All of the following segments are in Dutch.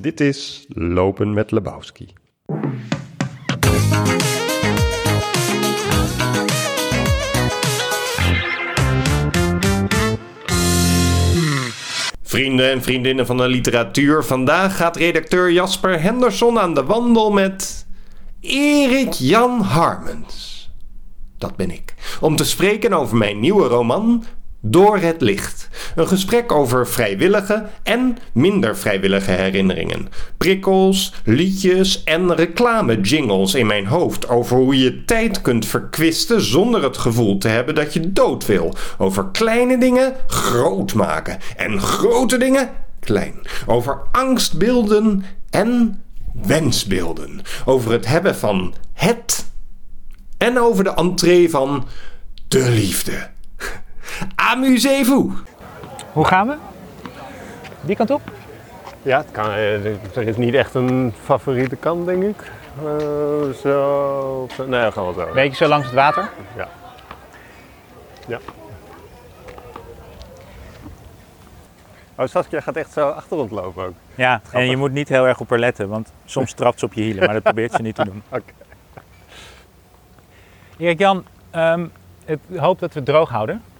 Dit is Lopen met Lebowski. Vrienden en vriendinnen van de literatuur, vandaag gaat redacteur Jasper Henderson aan de wandel met Erik Jan Harmens. Dat ben ik. Om te spreken over mijn nieuwe roman Door het Licht. Een gesprek over vrijwillige en minder vrijwillige herinneringen. Prikkels, liedjes en reclame-jingles in mijn hoofd over hoe je tijd kunt verkwisten zonder het gevoel te hebben dat je dood wil. Over kleine dingen groot maken en grote dingen klein. Over angstbeelden en wensbeelden. Over het hebben van het en over de entree van de liefde. Amusez-vous! Hoe gaan we? Die kant op? Ja, het kan, eh, er is niet echt een favoriete kant, denk ik. Eh, zo. Nee, wel zo. Beetje zo langs het water. Ja. Ja. Oh, Saskia gaat echt zo achter ons lopen ook. Ja, en je moet niet heel erg op haar letten, want soms trapt ze op je hielen, maar dat probeert ze niet te doen. Oké. Erik Jan, ehm, ik hoop dat we het droog houden eh,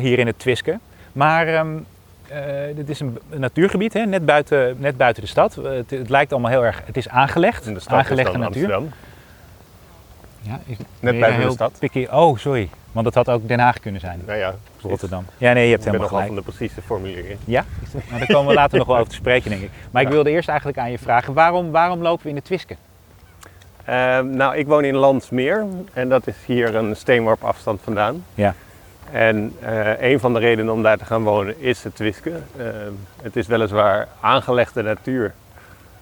hier in het Twiske. Maar eh, dit is een, natuurgebied, hè, net, buiten, net buiten de stad. Eh, Het, het lijkt allemaal heel erg, het is aangelegd, In de stad aangelegde natuur. Amsterdam. Ja, is, Net buiten de stad. picky? Oh, sorry, want dat had ook Den Haag kunnen zijn. Nou ja, Rotterdam. Ja, nee, je hebt Ik helemaal nogal gelijk. van de precieze formulering. Ja? Nou, daar komen we later nog wel over te spreken, denk ik. Maar ik wilde eerst eigenlijk aan je vragen, waarom, waarom lopen we in de Twiske? Ehm, nou, ik woon in Landsmeer en dat is hier een steenworp afstand vandaan. Ja. En eh, een van de redenen om daar te gaan wonen is het Twiske. Ehm, het is weliswaar aangelegde natuur,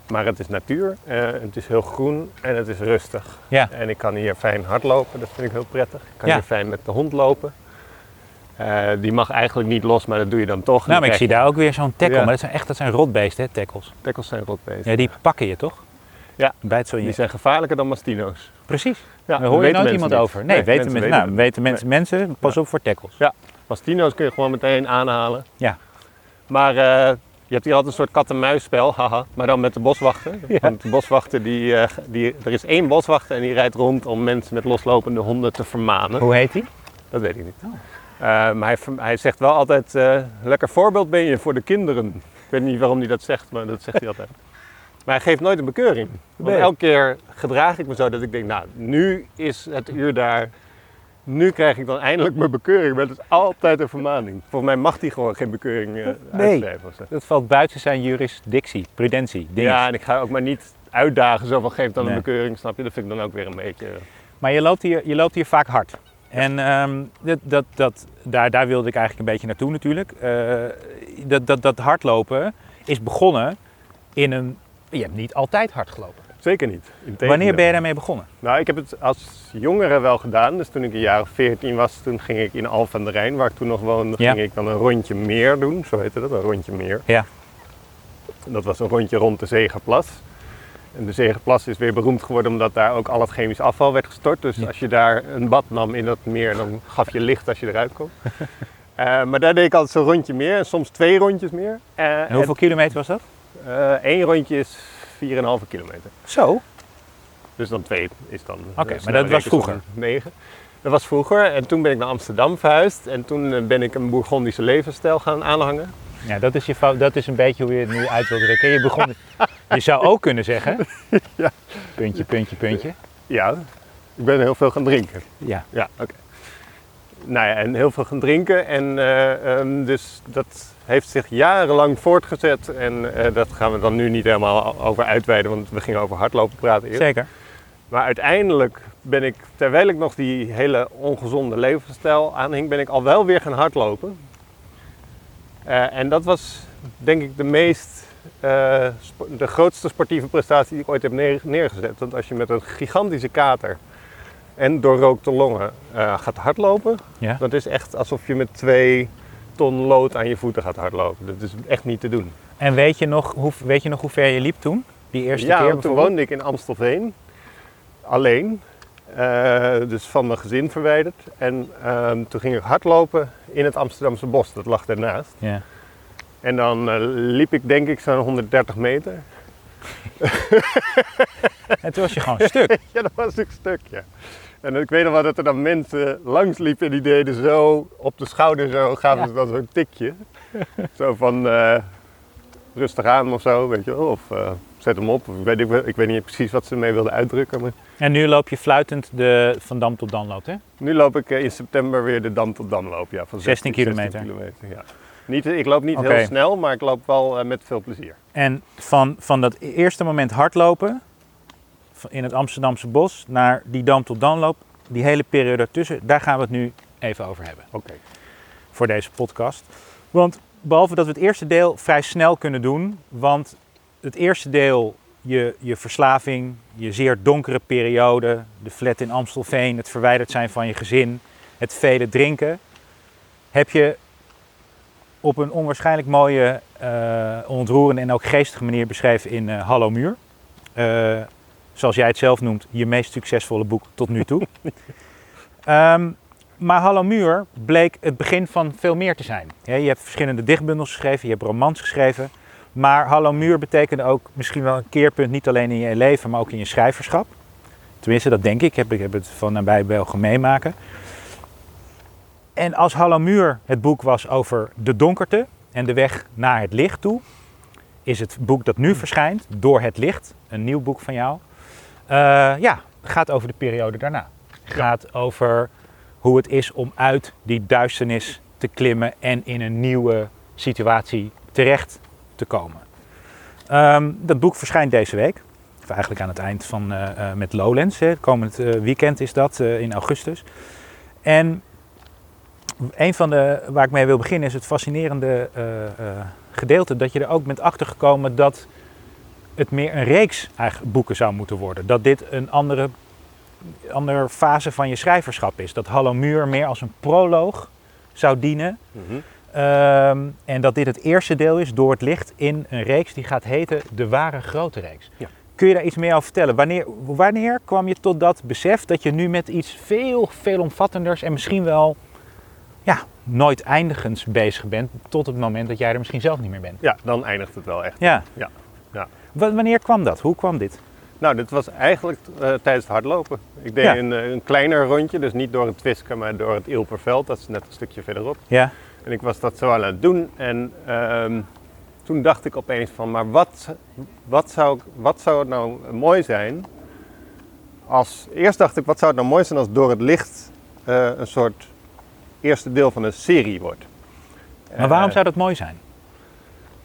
maar het is natuur. Eh, het is heel groen en het is rustig. Ja. En ik kan hier fijn hardlopen, dat vind ik heel prettig. Ik kan Ja. hier fijn met de hond lopen. Eh, die mag eigenlijk niet los, maar dat doe je dan toch. Nou, maar ik zie daar ook weer zo'n tackle. Ja. Maar dat zijn echt dat zijn rotbeesten, hè, tackles. Tackles zijn rotbeesten. Ja, die pakken je toch? Ja. Bijt zo in je. Die zijn gevaarlijker dan mastino's. Precies. Ja, Daar hoor je nooit iemand niet. over. Nee, weten, mensen, weten nou, weten mensen, mensen, pas op voor tackles. Mastino's kun je gewoon meteen aanhalen. Ja. Maar eh, je hebt hier altijd een soort kat-en-muisspel, haha, maar dan met de boswachter. Ja. Want de boswachter, die, eh, die, er is één boswachter en die rijdt rond om mensen met loslopende honden te vermanen. Hoe heet die? Dat weet ik niet. Oh. Eh, maar hij, hij zegt wel altijd, lekker voorbeeld ben je voor de kinderen. Ik weet niet waarom hij dat zegt, maar dat zegt hij altijd. Maar hij geeft nooit een bekeuring. Want Nee. elke keer gedraag ik me zo dat ik denk, nou, nu is het uur daar. Nu krijg ik dan eindelijk mijn bekeuring. Maar het is altijd een vermaning. Volgens mij mag hij gewoon geen bekeuring eh Nee. uitschrijven. of zo. Dat valt buiten zijn jurisdictie, prudentie. Ja, en ik ga ook maar niet uitdagen zo van geef dan Nee. een bekeuring, snap je? Dat vind ik dan ook weer een beetje... Maar je loopt hier, je loopt hier vaak hard. En ehm, dat, dat, dat, daar, daar wilde ik eigenlijk een beetje naartoe natuurlijk. Eh, dat, dat, dat hardlopen is begonnen in een... Je hebt niet altijd hard gelopen. Zeker niet. Integendeel. Wanneer ben je daarmee begonnen? Nou, ik heb het als jongere wel gedaan. Dus toen ik een jaar of 14 was, toen ging ik in Alphen aan de Rijn, waar ik toen nog woonde, Ja. ging ik dan een rondje meer doen. Zo heette dat, een rondje meer. Ja. Dat was een rondje rond de Zegerplas. En de Zegerplas is weer beroemd geworden omdat daar ook al het chemisch afval werd gestort. Dus Ja. als je daar een bad nam in dat meer, dan gaf je licht als je eruit kwam. Eh, maar daar deed ik altijd zo'n rondje meer en soms twee rondjes meer. Eh, En hoeveel kilometer was dat? En, eh, één rondje is 4,5 kilometer. Zo. Dus dan twee is dan. Oké, eh, maar dat was vroeger? Negen. Dat was vroeger en toen ben ik naar Amsterdam verhuisd en toen eh, ben ik een Bourgondische levensstijl gaan aanhangen. Ja, dat is, je, dat is een beetje hoe je het nu uit wil drukken. Je, begon, je zou ook kunnen zeggen... Ja. Puntje, puntje, puntje. Ja, ik ben heel veel gaan drinken. Ja. Ja, oké. Nou ja, en heel veel gaan drinken en eh, ehm, dus dat heeft zich jarenlang voortgezet en eh, dat gaan we dan nu niet helemaal over uitweiden, want we gingen over hardlopen praten eerst. Zeker. Maar uiteindelijk ben ik, terwijl ik nog die hele ongezonde levensstijl aanhing, ben ik al wel weer gaan hardlopen. Eh, en dat was denk ik de meest, eh, de grootste sportieve prestatie die ik ooit heb neer- neergezet. Want als je met een gigantische kater en doorrookte longen gaat hardlopen, Ja. dat is echt alsof je met twee ton lood aan je voeten gaat hardlopen. Dat is echt niet te doen. En weet je, nog hoe, weet je nog hoe ver je liep toen? Die eerste ja, keer want toen woonde ik in Amstelveen. Alleen. Eh, dus van mijn gezin verwijderd. En ehm, toen ging ik hardlopen in het Amsterdamse bos. Dat lag daarnaast. Ja. En dan eh, liep ik denk ik zo'n 130 meter. en toen was je gewoon stuk. Ja, dat was een stuk, ja. En ik weet nog wel dat er dan mensen langs liepen en die deden zo op de schouder zo, gaven Ja. ze dan zo'n tikje. zo van eh, rustig aan of zo, weet je wel. Of eh, zet hem op. Of ik, weet, ik, weet- ik weet niet precies wat ze ermee wilden uitdrukken. Maar En nu loop je fluitend de Van Dam tot Danloop, hè? nu loop ik eh, in september weer de Dam tot Dam loop. Ja, van 16 kilometer. kilometer ja. niet, ik loop niet heel snel, maar ik loop wel met veel plezier. En van, van dat eerste moment hardlopen in het Amsterdamse bos naar die Dam tot Danloop, die hele periode ertussen, daar gaan we het nu even over hebben. Oké. voor deze podcast. Want behalve dat we het eerste deel vrij snel kunnen doen, want het eerste deel, je, je verslaving, je zeer donkere periode, de flat in Amstelveen, het verwijderd zijn van je gezin, het vele drinken, heb je op een onwaarschijnlijk mooie, eh, ontroerende en ook geestige manier beschreven in eh, Hallo Muur. Eh, zoals jij het zelf noemt, je meest succesvolle boek tot nu toe. Ehm, maar Hallo Muur bleek het begin van veel meer te zijn. Je hebt verschillende dichtbundels geschreven, je hebt romans geschreven. Maar Hallo Muur betekende ook misschien wel een keerpunt, niet alleen in je leven, maar ook in je schrijverschap. Tenminste, dat denk ik. Ik heb, ik heb het van nabij mogen meemaken. En als Hallo Muur het boek was over de donkerte en de weg naar het licht toe, is het boek dat nu verschijnt, Door het Licht, een nieuw boek van jou, ja, gaat over de periode daarna. Gaat over hoe het is om uit die duisternis te klimmen en in een nieuwe situatie terecht te komen. Ehm, dat boek verschijnt deze week. Of eigenlijk aan het eind van eh, eh, met Lowlands. Hè. Komend eh, weekend is dat eh, in augustus. En een van de waar ik mee wil beginnen is het fascinerende eh, eh, gedeelte dat je er ook bent achtergekomen dat het meer een reeks eigenlijk boeken zou moeten worden. Dat dit een andere andere fase van je schrijverschap is. Dat Hallo Muur meer als een proloog zou dienen. Mhm. Ehm, en dat dit het eerste deel is door het licht in een reeks die gaat heten De Ware Grote Reeks. Ja. Kun je daar iets meer over vertellen? Wanneer, wanneer kwam je tot dat besef dat je nu met iets veel, veel omvattenders en misschien wel ja, nooit eindigends bezig bent tot het moment dat jij er misschien zelf niet meer bent? Ja, dan eindigt het wel echt. Ja. Wanneer kwam dat? Hoe kwam dit? Nou, dit was eigenlijk eh, tijdens het hardlopen. Ik deed Ja. een, eh, een kleiner rondje, dus niet door het Twiske, maar door het Ilperveld. Dat is net een stukje verderop. Ja, En ik was dat zo aan het doen. En ehm, toen dacht ik opeens van, maar wat, wat, zou, wat zou het nou mooi zijn als... Eerst dacht ik, wat zou het nou mooi zijn als door het licht eh, een soort eerste deel van een serie wordt. maar waarom zou dat mooi zijn?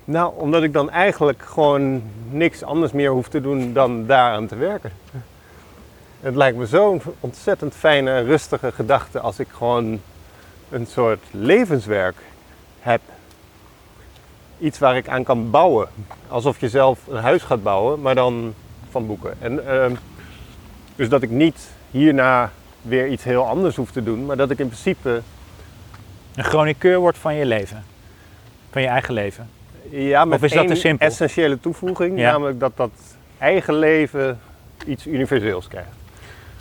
Nou, omdat ik dan eigenlijk gewoon niks anders meer hoef te doen dan daaraan te werken. Het lijkt me zo'n ontzettend fijne, rustige gedachte als ik gewoon een soort levenswerk heb. Iets waar ik aan kan bouwen. Alsof je zelf een huis gaat bouwen, maar dan van boeken. En, ehm, dus dat ik niet hierna weer iets heel anders hoef te doen, maar dat ik in principe Een chroniqueur wordt van je leven. Van je eigen leven. Ja, met Of is dat één te simpel? essentiële toevoeging, Ja. namelijk dat dat eigen leven iets universeels krijgt.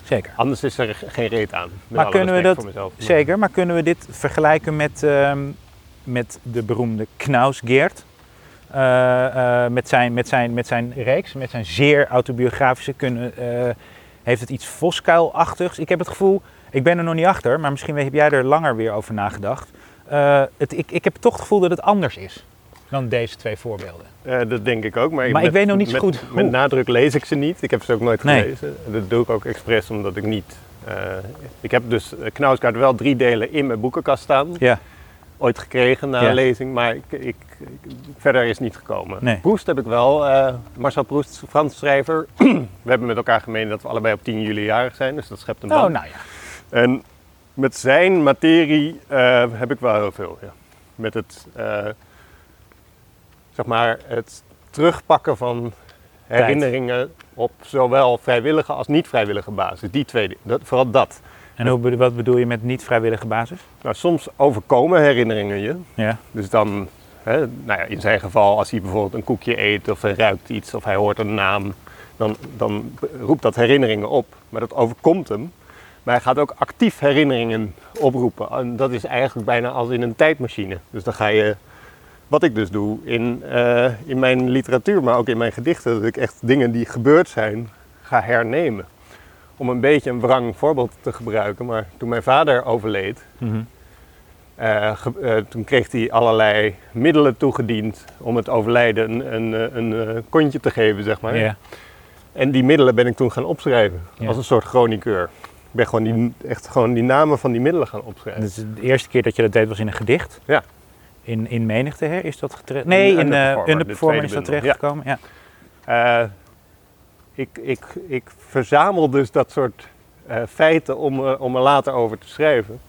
Zeker. Anders is er geen reet aan. Maar kunnen we dat-. Zeker, maar kunnen we dit vergelijken met, ehm, met de beroemde Knausgeert? Eh, eh, met, zijn, met, zijn, met zijn reeks, met zijn zeer autobiografische, kunnen, eh, heeft het iets voskuilachtigs. Ik heb het gevoel, ik ben er nog niet achter, maar misschien heb jij er langer weer over nagedacht. Het, ik, ik heb toch het gevoel dat het anders is dan deze twee voorbeelden. Eh, dat denk ik ook. Maar, Maar ik weet nog niet zo met, goed Met nadruk lees ik ze niet. Ik heb ze ook nooit Nee. gelezen. Dat doe ik ook expres omdat ik niet... eh, ik heb dus uh, Knausgaard wel drie delen in mijn boekenkast staan. Ja, Ooit gekregen na Ja. een lezing, maar ik, ik, ik- verder is niet gekomen. Nee. Proest heb ik wel. eh, Marcel Proest, Frans schrijver. we hebben met elkaar gemeen dat we allebei op 10 juli jarig zijn, dus dat schept een oh band. nou ja. En met zijn materie eh, heb ik wel heel veel. Ja. Met het, eh, zeg maar, het terugpakken van herinneringen op zowel vrijwillige als niet vrijwillige basis. Die twee, dat, vooral dat. En hoe, wat bedoel je met niet vrijwillige basis? Nou, soms overkomen herinneringen je. Ja, Dus dan, hè, nou ja, in zijn geval, als hij bijvoorbeeld een koekje eet of hij ruikt iets of hij hoort een naam, dan, dan roept dat herinneringen op. Maar dat overkomt hem. Maar hij gaat ook actief herinneringen oproepen. En dat is eigenlijk bijna als in een tijdmachine. Dus dan ga je wat ik dus doe in, eh, in mijn literatuur, maar ook in mijn gedichten, dat ik echt dingen die gebeurd zijn, ga hernemen. Om een beetje een wrang voorbeeld te gebruiken, maar toen mijn vader overleed, Mhm. eh, eh, toen kreeg hij allerlei middelen toegediend om het overlijden een, een, een, kontje te geven, zeg maar. En die middelen ben ik toen gaan opschrijven, als een soort chroniqueur. Ik ben gewoon die, echt gewoon die namen van die middelen gaan opschrijven. Dus de eerste keer dat je dat deed was in een gedicht. Ja. In, in menigte hè, is dat terecht? Nee, in, In eh Underperformer, in de performer is dat terechtgekomen. Ja. Eh, ik, ik, ik verzamel dus dat soort eh, feiten om, om er later over te schrijven.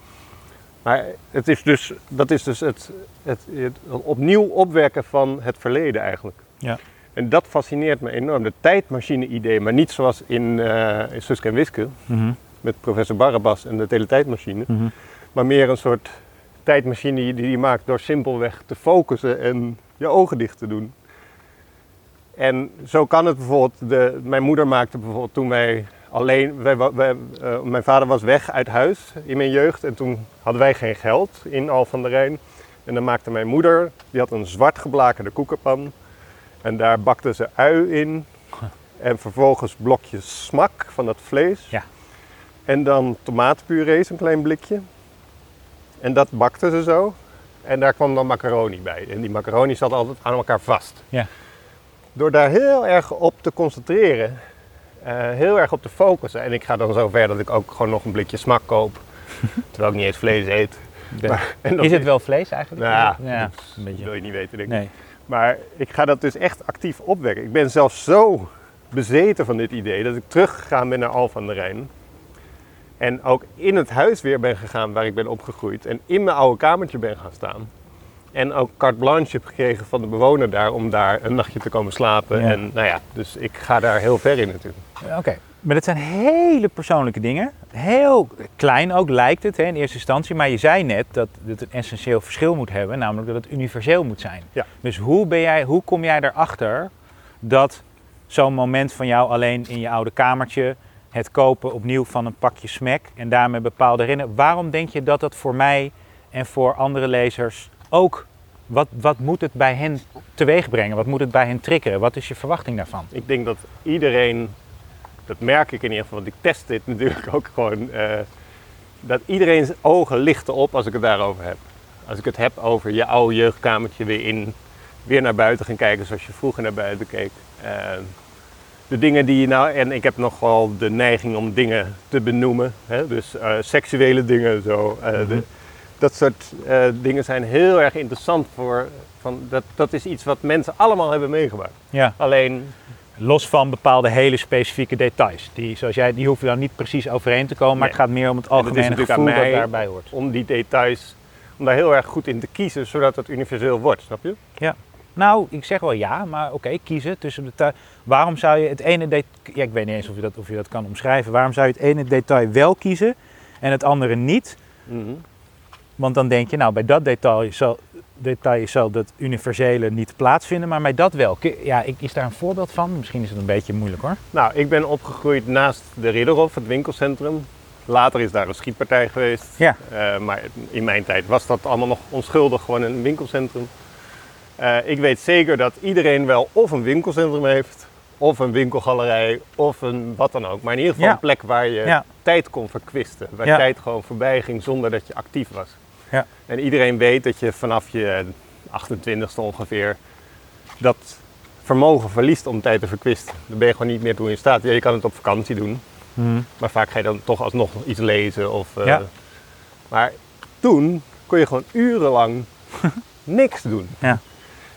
Maar het is dus, dat is dus het, het, het opnieuw opwekken van het verleden eigenlijk. Ja. En dat fascineert me enorm. De tijdmachine-idee, maar niet zoals in, in Suske en Wiske Mhm, met professor Barabbas en de teletijdmachine. mhm. Maar meer een soort tijdmachine die je maakt door simpelweg te focussen en je ogen dicht te doen. En zo kan het bijvoorbeeld, de, mijn moeder maakte bijvoorbeeld toen wij alleen, wij, wij, eh, mijn vader was weg uit huis in mijn jeugd en toen hadden wij geen geld in Al van der Rijn. En dan maakte mijn moeder, die had een zwart geblakerde koekenpan en daar bakte ze ui in en vervolgens blokjes smak van dat vlees. Ja. En dan tomatenpuree, een klein blikje. En dat bakte ze zo. En daar kwam dan macaroni bij. En die macaroni zat altijd aan elkaar vast. Ja. Door daar heel erg op te concentreren, eh, heel erg op te focussen. En ik ga dan zo ver dat ik ook gewoon nog een blikje smak koop. terwijl ik niet eens vlees eet. Maar- en dat is het wel vlees eigenlijk? Nou ja, ja dat een beetje. wil je niet weten, denk ik. Nee. Maar ik ga dat dus echt actief opwekken. Ik ben zelfs zo bezeten van dit idee dat ik teruggegaan ben naar Al van der Rijn. En ook in het huis weer ben gegaan waar ik ben opgegroeid. En in mijn oude kamertje ben gaan staan. En ook carte blanche heb gekregen van de bewoner daar om daar een nachtje te komen slapen. Ja. En nou ja, dus ik ga daar heel ver in natuurlijk. Oké, maar dat zijn hele persoonlijke dingen. Heel klein ook lijkt het hè, in eerste instantie. Maar je zei net dat het een essentieel verschil moet hebben, namelijk dat het universeel moet zijn. Ja. Dus hoe, ben jij, hoe kom jij erachter dat zo'n moment van jou alleen in je oude kamertje, het kopen opnieuw van een pakje smack en daarmee bepaalde herinneringen. Waarom denk je dat dat voor mij en voor andere lezers ook, wat, wat moet het bij hen teweeg brengen? Wat moet het bij hen triggeren? Wat is je verwachting daarvan? Ik denk dat iedereen, dat merk ik in ieder geval, want ik test dit natuurlijk ook gewoon, eh, dat iedereen's ogen lichten op als ik het daarover heb. Als ik het heb over je oude jeugdkamertje weer in, weer naar buiten gaan kijken zoals je vroeger naar buiten keek. Eh, de dingen die je nou, en ik heb nog wel de neiging om dingen te benoemen, hè? dus eh, seksuele dingen zo. eh, de- dat soort eh, dingen zijn heel erg interessant voor, van, dat, dat is iets wat mensen allemaal hebben meegemaakt. Ja. Alleen Los van bepaalde hele specifieke details. Die, zoals jij, die hoeven dan niet precies overeen te komen, maar het gaat meer om het En het is algemene natuurlijk gevoel aan mij- dat daarbij hoort. om die details, om daar heel erg goed in te kiezen, zodat het universeel wordt, snap je? Nou, ik zeg wel ja, maar oké, kiezen tussen de tu- Waarom zou je het ene detail. Ja, ik weet niet eens of je, dat, of je dat kan omschrijven. Waarom zou je het ene detail wel kiezen en het andere niet? Want dan denk je, nou, bij dat detail zal, detail zal dat universele niet plaatsvinden, maar bij dat wel. Ja, ik, is daar een voorbeeld van? Misschien is het een beetje moeilijk hoor. Nou, ik ben opgegroeid naast de Ridderhof, het winkelcentrum. Later is daar een schietpartij geweest. Ja. Eh, maar in mijn tijd was dat allemaal nog onschuldig, gewoon een winkelcentrum. Eh, ik weet zeker dat iedereen wel of een winkelcentrum heeft, of een winkelgalerij, of een wat dan ook. Maar in ieder geval Ja. een plek waar je Ja. tijd kon verkwisten. Waar Ja. tijd gewoon voorbij ging zonder dat je actief was. Ja. En iedereen weet dat je vanaf je 28ste ongeveer dat vermogen verliest om tijd te verkwisten. Dan ben je gewoon niet meer toe in staat. Ja, je kan het op vakantie doen, maar vaak ga je dan toch alsnog iets lezen. Of, eh. Maar toen kon je gewoon urenlang niks doen. Ja.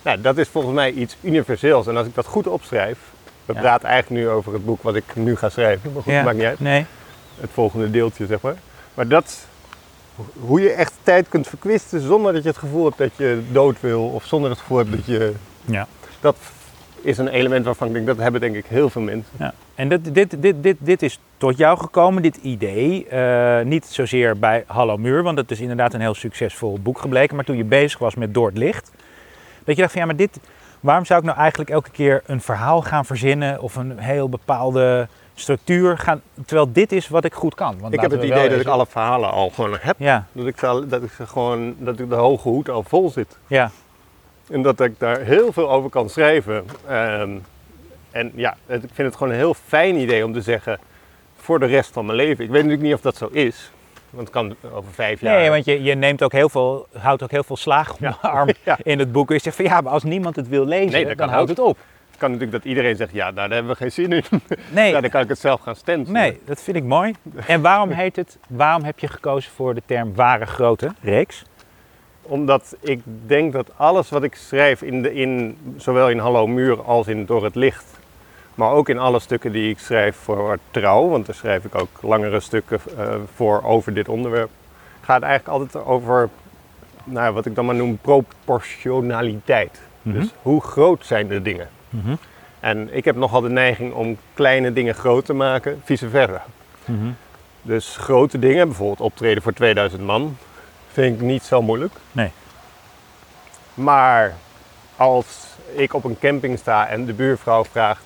Nou, dat is volgens mij iets universeels. En als ik dat goed opschrijf, we Ja. praten eigenlijk nu over het boek wat ik nu ga schrijven. Maar goed, Ja. maakt niet uit. Nee. Het volgende deeltje, zeg maar. Maar dat, hoe je echt tijd kunt verkwisten zonder dat je het gevoel hebt dat je dood wil. Of zonder het gevoel hebt dat je... Ja. Dat is een element waarvan ik denk, dat hebben denk ik heel veel mensen. Ja. En dit, dit, dit, dit, dit is tot jou gekomen, dit idee. eh, niet zozeer bij Hallo Muur, want het is inderdaad een heel succesvol boek gebleken. Maar toen je bezig was met Door het Licht. Dat je dacht van ja, maar dit, waarom zou ik nou eigenlijk elke keer een verhaal gaan verzinnen of een heel bepaalde structuur gaan. Terwijl dit is wat ik goed kan. Want ik heb het idee dat ik alle verhalen al gewoon heb. Ja, Dat ik, dat ik gewoon, dat ik de hoge hoed al vol zit. ja. En dat ik daar heel veel over kan schrijven. Ehm, en ja, het- ik vind het gewoon een heel fijn idee om te zeggen voor de rest van mijn leven. Ik weet natuurlijk niet of dat zo is. Want het kan over vijf jaar. Nee, want je, je neemt ook heel veel, houdt ook heel veel slaag Ja. arm Ja. in het boek. Je zegt van ja, maar als niemand het wil lezen, Nee, dan houdt het op. Het kan natuurlijk dat iedereen zegt, ja, nou, daar hebben we geen zin in. Nee, Ja, dan kan ik het zelf gaan stencelen. nee, dat vind ik mooi. En waarom heet het, waarom heb je gekozen voor de term ware grote reeks? Omdat ik denk dat alles wat ik schrijf, in de, in, zowel in Hallo Muur als in Door het Licht, maar ook in alle stukken die ik schrijf voor Trouw, want daar schrijf ik ook langere stukken eh, voor over dit onderwerp, gaat eigenlijk altijd over nou, wat ik dan maar noem proportionaliteit. Mhm. Dus hoe groot zijn de dingen? Mhm. En ik heb nogal de neiging om kleine dingen groot te maken, vice versa. Mhm. Dus grote dingen, bijvoorbeeld optreden voor 2000 man, vind ik niet zo moeilijk. Nee. Maar als ik op een camping sta en de buurvrouw vraagt,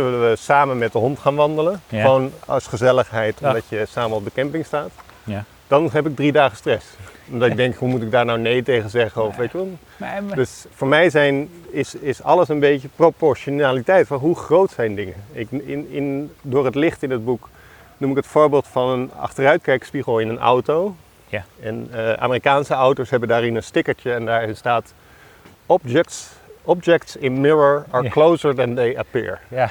zullen we samen met de hond gaan wandelen? Ja. Gewoon als gezelligheid, omdat je samen op de camping staat. Ja. Dan heb ik drie dagen stress. Omdat ik denk, hoe moet ik daar nou nee tegen zeggen? Of Nee. weet je wel? Maar- maar- Dus voor mij zijn, is, is alles een beetje proportionaliteit. Van hoe groot zijn dingen? Ik, in, in, door het licht in het boek noem ik het voorbeeld van een achteruitkijkspiegel in een auto. Ja. En eh, Amerikaanse auto's hebben daarin een stickertje en daarin staat... Objects, objects in mirror are closer than they appear. ja.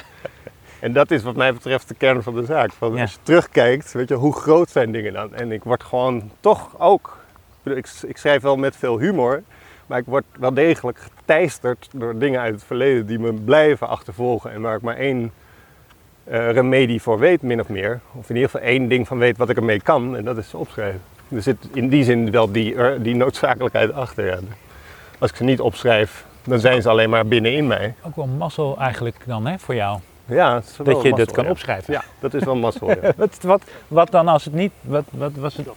En dat is wat mij betreft de kern van de zaak. Van Ja. Als je terugkijkt, weet je, hoe groot zijn dingen dan? En ik word gewoon toch ook... ik schrijf wel met veel humor, maar ik word wel degelijk geteisterd door dingen uit het verleden die me blijven achtervolgen. En waar ik maar één eh, remedie voor weet, min of meer. Of in ieder geval één ding van weet wat ik ermee kan. En dat is opschrijven. Er zit in die zin wel die, die noodzakelijkheid achter. Ja. Als ik ze niet opschrijf, dan zijn ze alleen maar binnenin mij. Ook wel mazzel eigenlijk dan hè, voor jou. Ja, het is wel Dat je dat kan ja. opschrijven. Ja, dat is wel mazzel. Ja. Wat, wat, wat dan als het niet, wat, wat was het,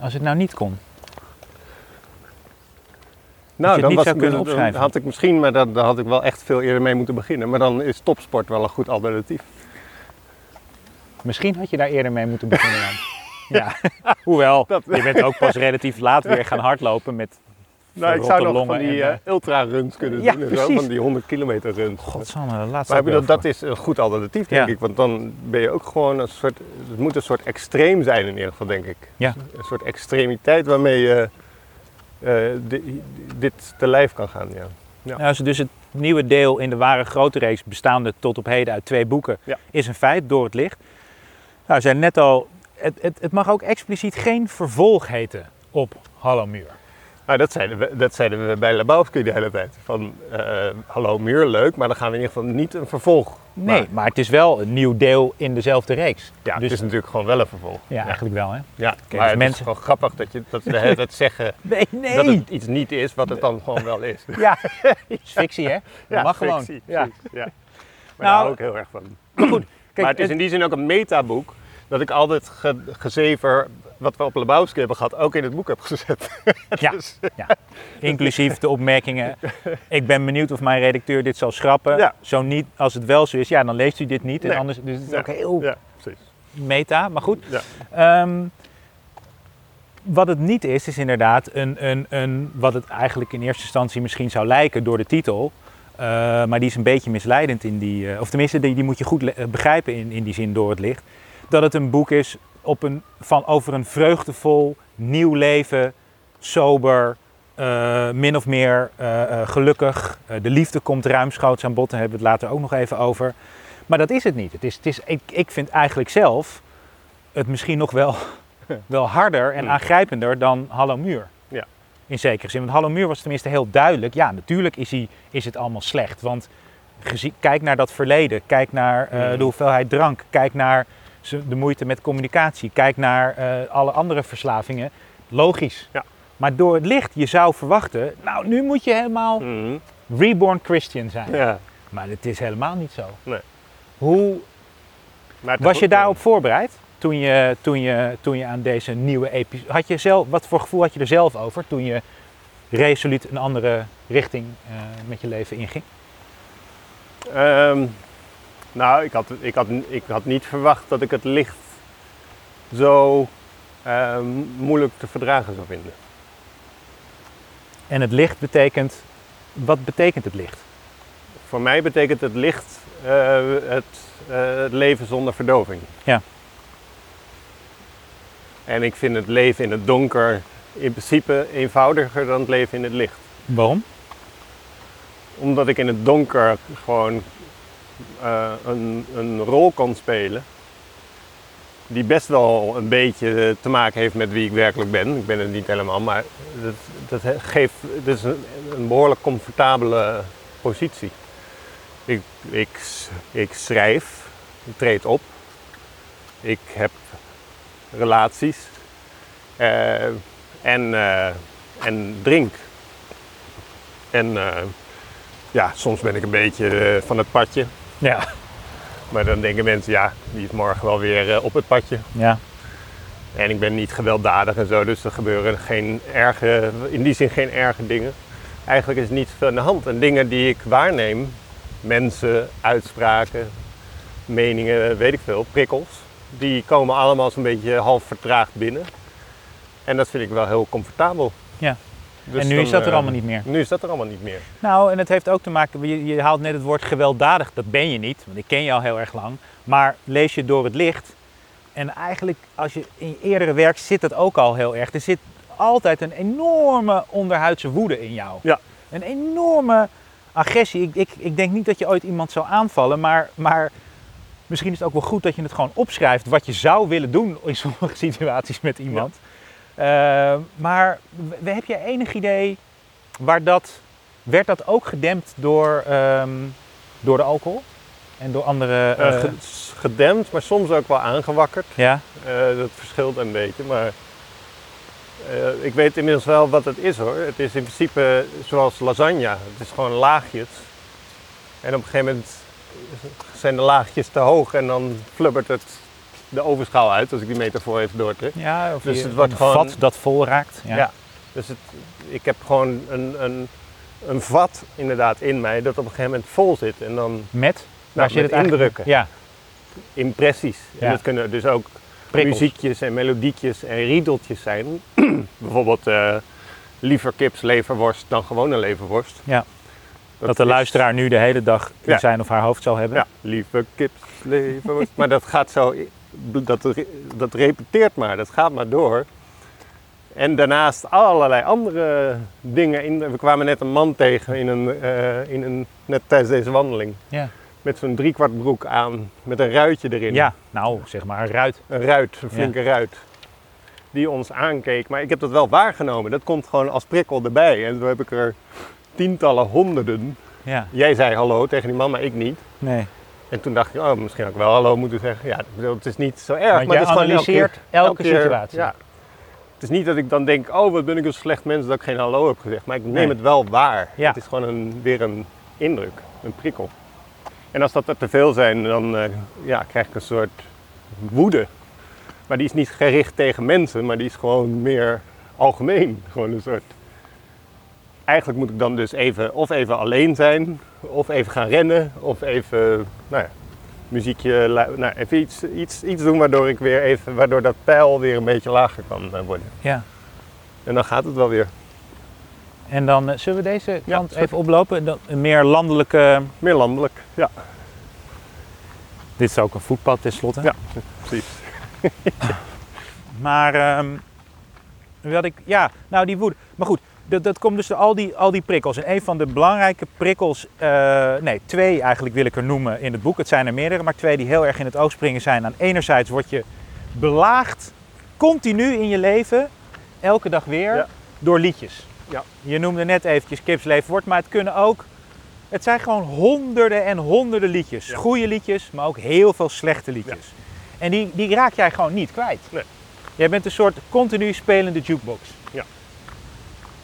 als het nou niet kon? Nou, dan, was, zou kunnen dan opschrijven. had ik misschien, maar daar, daar had ik wel echt veel eerder mee moeten beginnen. Maar dan is topsport wel een goed alternatief. Misschien had je daar eerder mee moeten beginnen dan. ja, hoewel, Dat- je bent ook pas relatief laat weer gaan hardlopen met Nou, ik zou nog van die en, eh, ultra-runs kunnen Ja, doen. Zo, van die 100 kilometer runs. Godsamme, laatste Maar bedoel, wel dat is een goed alternatief, denk Ja. ik. Want dan ben je ook gewoon een soort... Het moet een soort extreem zijn in ieder geval, denk ik. Ja. Een soort extremiteit waarmee je eh, di- dit te lijf kan gaan, ja. voor. Nou, dus- dus het nieuwe deel in de ware grote reeks, bestaande tot op heden uit twee boeken, Ja. is een feit door het licht. Nou, zijn net al, het, het, het mag ook expliciet geen vervolg heten op Hallo Muur. Nou, dat zeiden we, dat zeiden we bij Lebowski de hele tijd. Van, eh, hallo muur, leuk, maar dan gaan we in ieder geval niet een vervolg Nee, maar het is wel een nieuw deel in dezelfde reeks. Ja, dus, het is natuurlijk gewoon wel een vervolg. ja, eigenlijk wel hè. Ja, dus maar het mensen- is gewoon grappig dat, je, dat ze de hele tijd zeggen Nee, nee. dat het iets niet is wat het dan gewoon wel is. Ja, het is fictie hè. Dat Ja, mag gewoon. Ja. Maar Nou, daar hou ik heel erg van. Kijk, maar het is het- in die zin ook een metaboek dat ik altijd ge, gezever wat we op Lebowski hebben gehad ook in het boek heb gezet. Ja, Dus, ja, inclusief de opmerkingen. Ik ben benieuwd of mijn redacteur dit zal schrappen. Ja. Zo niet, als het wel zo is, ja, dan leest u dit niet. En Nee. anders, dus het is Ja. ook heel ja, precies. meta, maar goed. Ja. Ehm, wat het niet is, is inderdaad een, een, een, wat het eigenlijk in eerste instantie misschien zou lijken door de titel. Eh, maar die is een beetje misleidend in die, eh, of tenminste, die, die moet je goed begrijpen in, in die zin door het licht. Dat het een boek is op een, van, over een vreugdevol, nieuw leven, sober, eh, min of meer eh, eh, gelukkig. De liefde komt ruimschoots aan bod, daar hebben we het later ook nog even over. Maar dat is het niet. Het is, het is, ik, ik vind eigenlijk zelf het misschien nog wel, wel harder en Hmm. aangrijpender dan Hallo Muur. Ja. In zekere zin. Want Hallo Muur was tenminste heel duidelijk. Ja, natuurlijk is, hij, is het allemaal slecht. Want kijk naar dat verleden. Kijk naar Hmm. de hoeveelheid drank. Kijk naar de moeite met communicatie. Kijk naar eh, alle andere verslavingen. Logisch. Ja. Maar door het licht, je zou verwachten... Nou, nu moet je helemaal Mhm. reborn Christian zijn. Ja. Maar het is helemaal niet zo. Nee. Hoe was je daarop voorbereid toen je, toen je, toen je aan deze nieuwe episode... Had je zelf, wat voor gevoel had je er zelf over toen je resoluut een andere richting eh, met je leven inging? Ehm, nou, ik had, ik, had, ik had niet verwacht dat ik het licht zo ehm, moeilijk te verdragen zou vinden. En het licht betekent Wat betekent het licht? Voor mij betekent het licht eh, het, eh, het leven zonder verdoving. Ja. En ik vind het leven in het donker in principe eenvoudiger dan het leven in het licht. Waarom? Omdat ik in het donker gewoon eh, een, een rol kan spelen. Die best wel een beetje te maken heeft met wie ik werkelijk ben. Ik ben het niet helemaal, maar dat, dat geeft dat is een, behoorlijk comfortabele positie. Ik, ik, ik schrijf, ik treed op, ik heb relaties eh, en, eh, en drink. En ja, soms ben ik een beetje van het padje. Ja. Maar dan denken mensen, ja, die is morgen wel weer eh, op het padje. Ja. En ik ben niet gewelddadig en zo, dus er gebeuren geen erge, in die zin geen erge dingen. Eigenlijk is niet veel aan de hand. En dingen die ik waarneem, mensen, uitspraken, meningen, weet ik veel, prikkels, die komen allemaal zo'n beetje half vertraagd binnen. En dat vind ik wel heel comfortabel. Ja. Dus en nu dan, is dat er eh, allemaal niet meer. Nu is dat er allemaal niet meer. Nou, en het heeft ook te maken, je, je haalt net het woord gewelddadig, dat ben je niet, want ik ken je al heel erg lang. Maar lees je door het licht, en eigenlijk als je in je eerdere werk zit dat ook al heel erg. Er zit altijd een enorme onderhuidse woede in jou. Ja. Een enorme agressie. Ik, ik, ik denk niet dat je ooit iemand zou aanvallen, maar, maar misschien is het ook wel goed dat je het gewoon opschrijft wat je zou willen doen in sommige situaties met iemand. Eh, maar w- heb je enig idee waar dat, werd dat ook gedempt door, ehm, door de alcohol? En door andere... Eh, eh, ge- gedempt, maar soms ook wel aangewakkerd. ja, Eh, dat verschilt een beetje, maar eh, ik weet inmiddels wel wat het is hoor. Het is in principe zoals lasagne. Het is gewoon laagjes. En op een gegeven moment zijn de laagjes te hoog en dan flubbert het de ovenschaal uit, als ik die metafoor even doortrek. ja of Dus je- het wordt een gewoon- vat dat vol raakt. Ja. Ja. Dus het, ik heb gewoon een, een, een vat inderdaad in mij dat op een gegeven moment vol zit. En dan Met? nou, zit met eigenlijk? indrukken, Ja, impressies. Ja. En dat kunnen dus ook prikkels. muziekjes en melodietjes en riedeltjes zijn. Bijvoorbeeld eh, liever kips leverworst dan gewone leverworst. Ja. Dat, de is- luisteraar nu de hele dag in Ja. zijn of haar hoofd zal hebben. Ja, liever kips leverworst. maar dat gaat zo, dat, dat repeteert maar, dat gaat maar door. En daarnaast allerlei andere dingen. In, we kwamen net een man tegen in een, eh, in een, net tijdens deze wandeling. Ja. Met zo'n driekwart broek aan, met een ruitje erin. Ja, nou zeg maar een ruit. Een ruit, een flinke ruit. Die ons aankeek. Maar ik heb dat wel waargenomen. Dat komt gewoon als prikkel erbij. En toen heb ik er tientallen, honderden. Ja, Jij zei hallo tegen die man, maar ik niet. nee. En toen dacht ik, oh, misschien had ik wel hallo moeten zeggen. Ja, het is niet zo erg. Want maar het is gewoon elke analyseert keer- elke situatie. Ja. Het is niet dat ik dan denk, oh, wat ben ik een slecht mens dat ik geen hallo heb gezegd. Maar ik neem Nee. het wel waar. Ja. Het is gewoon een, weer een indruk, een prikkel. En als dat er te veel zijn, dan eh, ja, krijg ik een soort woede. Maar die is niet gericht tegen mensen, maar die is gewoon meer algemeen. Gewoon een soort... Eigenlijk moet ik dan dus even, of even alleen zijn, of even gaan rennen, of even, nou ja, muziekje, nou, even iets, iets, iets doen waardoor ik weer even, waardoor dat pijl weer een beetje lager kan eh, worden. Ja. En dan gaat het wel weer. En dan eh, zullen we deze kant even oplopen. Dan Een meer landelijke. Meer landelijk, ja, Dit is ook een voetpad tenslotte. Ja. precies. Maar ehm wat ik, ja, nou die woede. Maar goed, dat, dat komt dus door al die, al die prikkels. En een van de belangrijke prikkels, eh, nee, twee eigenlijk wil ik er noemen in het boek. Het zijn er meerdere, maar twee die heel erg in het oog springen zijn. Aan enerzijds word je belaagd, continu in je leven, elke dag weer, Ja. door liedjes. Ja. Je noemde net eventjes kipsleefwoord, maar het kunnen ook, het zijn gewoon honderden en honderden liedjes. Ja. Goede liedjes, maar ook heel veel slechte liedjes. En die, die raak jij gewoon niet kwijt. Nee. Jij bent een soort continu spelende jukebox.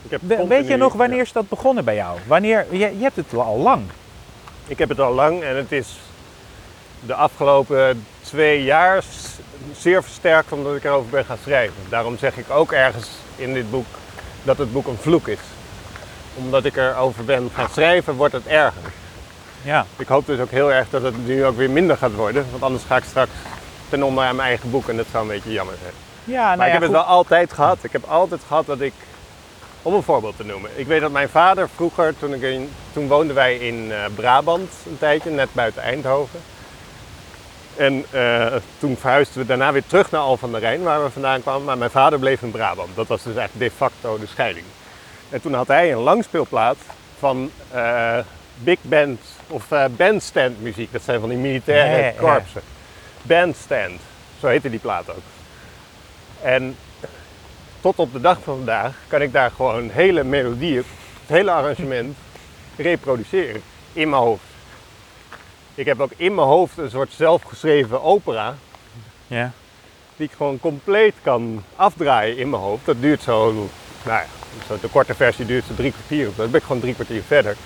Ik heb Weet je nog wanneer is dat begonnen bij jou? Wanneer, je, je hebt het al lang. Ik heb het al lang en het is de afgelopen twee jaar zeer versterkt omdat ik erover ben gaan schrijven. Daarom zeg ik ook ergens in dit boek dat het boek een vloek is. Omdat ik erover ben gaan schrijven, wordt het erger. Ja, Ik hoop dus ook heel erg dat het nu ook weer minder gaat worden. Want anders ga ik straks ten onder aan mijn eigen boek en dat zou een beetje jammer zijn. ja nou maar ik ja, heb het wel altijd gehad. Ik heb altijd gehad dat ik Om een voorbeeld te noemen. Ik weet dat mijn vader vroeger, toen, ik in, toen woonden wij in eh, Brabant een tijdje, net buiten Eindhoven. En eh, toen verhuisden we daarna weer terug naar Al van der Rijn, waar we vandaan kwamen. Maar mijn vader bleef in Brabant. Dat was dus echt de facto de scheiding. En toen had hij een langspeelplaat van eh, big band of bandstand muziek. Dat zijn van die militaire korpsen. Bandstand, zo heette die plaat ook. En tot op de dag van vandaag kan ik daar gewoon hele melodieën, het hele arrangement reproduceren in mijn hoofd. Ik heb ook in mijn hoofd een soort zelfgeschreven opera Ja. die ik gewoon compleet kan afdraaien in mijn hoofd. Dat duurt zo, nou ja, zo de korte versie duurt zo drie kwartier. Dan ben ik gewoon drie kwartier verder.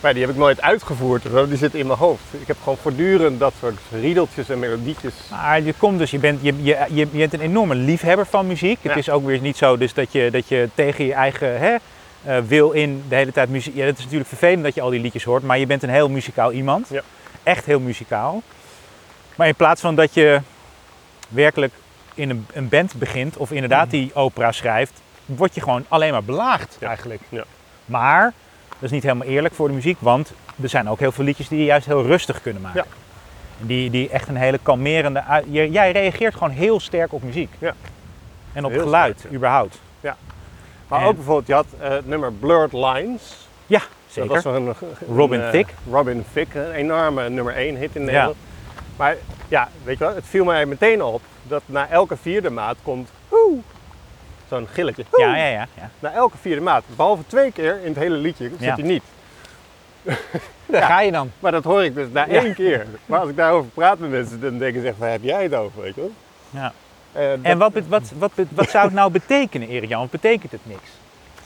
Maar die heb ik nooit uitgevoerd, zo, die zit in mijn hoofd. Ik heb gewoon voortdurend dat soort riedeltjes en melodietjes. Maar je komt dus, je bent, je, je, je, je bent een enorme liefhebber van muziek. Het is ook weer niet zo dus dat, je, dat je tegen je eigen hè, eh, wil in de hele tijd muziek. Ja, het is natuurlijk vervelend dat je al die liedjes hoort, maar je bent een heel muzikaal iemand. Ja. Echt heel muzikaal. Maar in plaats van dat je werkelijk in een, een band begint of inderdaad die opera schrijft, word je gewoon alleen maar belaagd Ja. eigenlijk. Ja. Maar dat is niet helemaal eerlijk voor de muziek, want er zijn ook heel veel liedjes die je juist heel rustig kunnen maken. Ja. Die, die echt een hele kalmerende... Jij reageert gewoon heel sterk op muziek. Ja. En op Heel geluid, sterk, ja. überhaupt. Maar En- ook bijvoorbeeld, je had eh, het nummer Blurred Lines. Ja, Dat zeker. was een, een, Robin eh, Thicke. Robin Thicke, een enorme nummer 1 hit in Ja. Nederland. Maar ja, weet je wel, het viel mij meteen op dat na elke vierde maat komt "Woe", zo'n gilletje. Ja, ja, ja. ja. Na elke vierde maat. Behalve twee keer in het hele liedje zit hij niet. Daar ga je dan. Maar dat hoor ik dus na één keer. Maar als ik daarover praat met mensen, dan denken ze echt, waar heb jij het over, weet je wel? Ja. Eh, dat- En wat, wat, wat, wat zou het nou betekenen, Erik Jan? Of betekent het niks?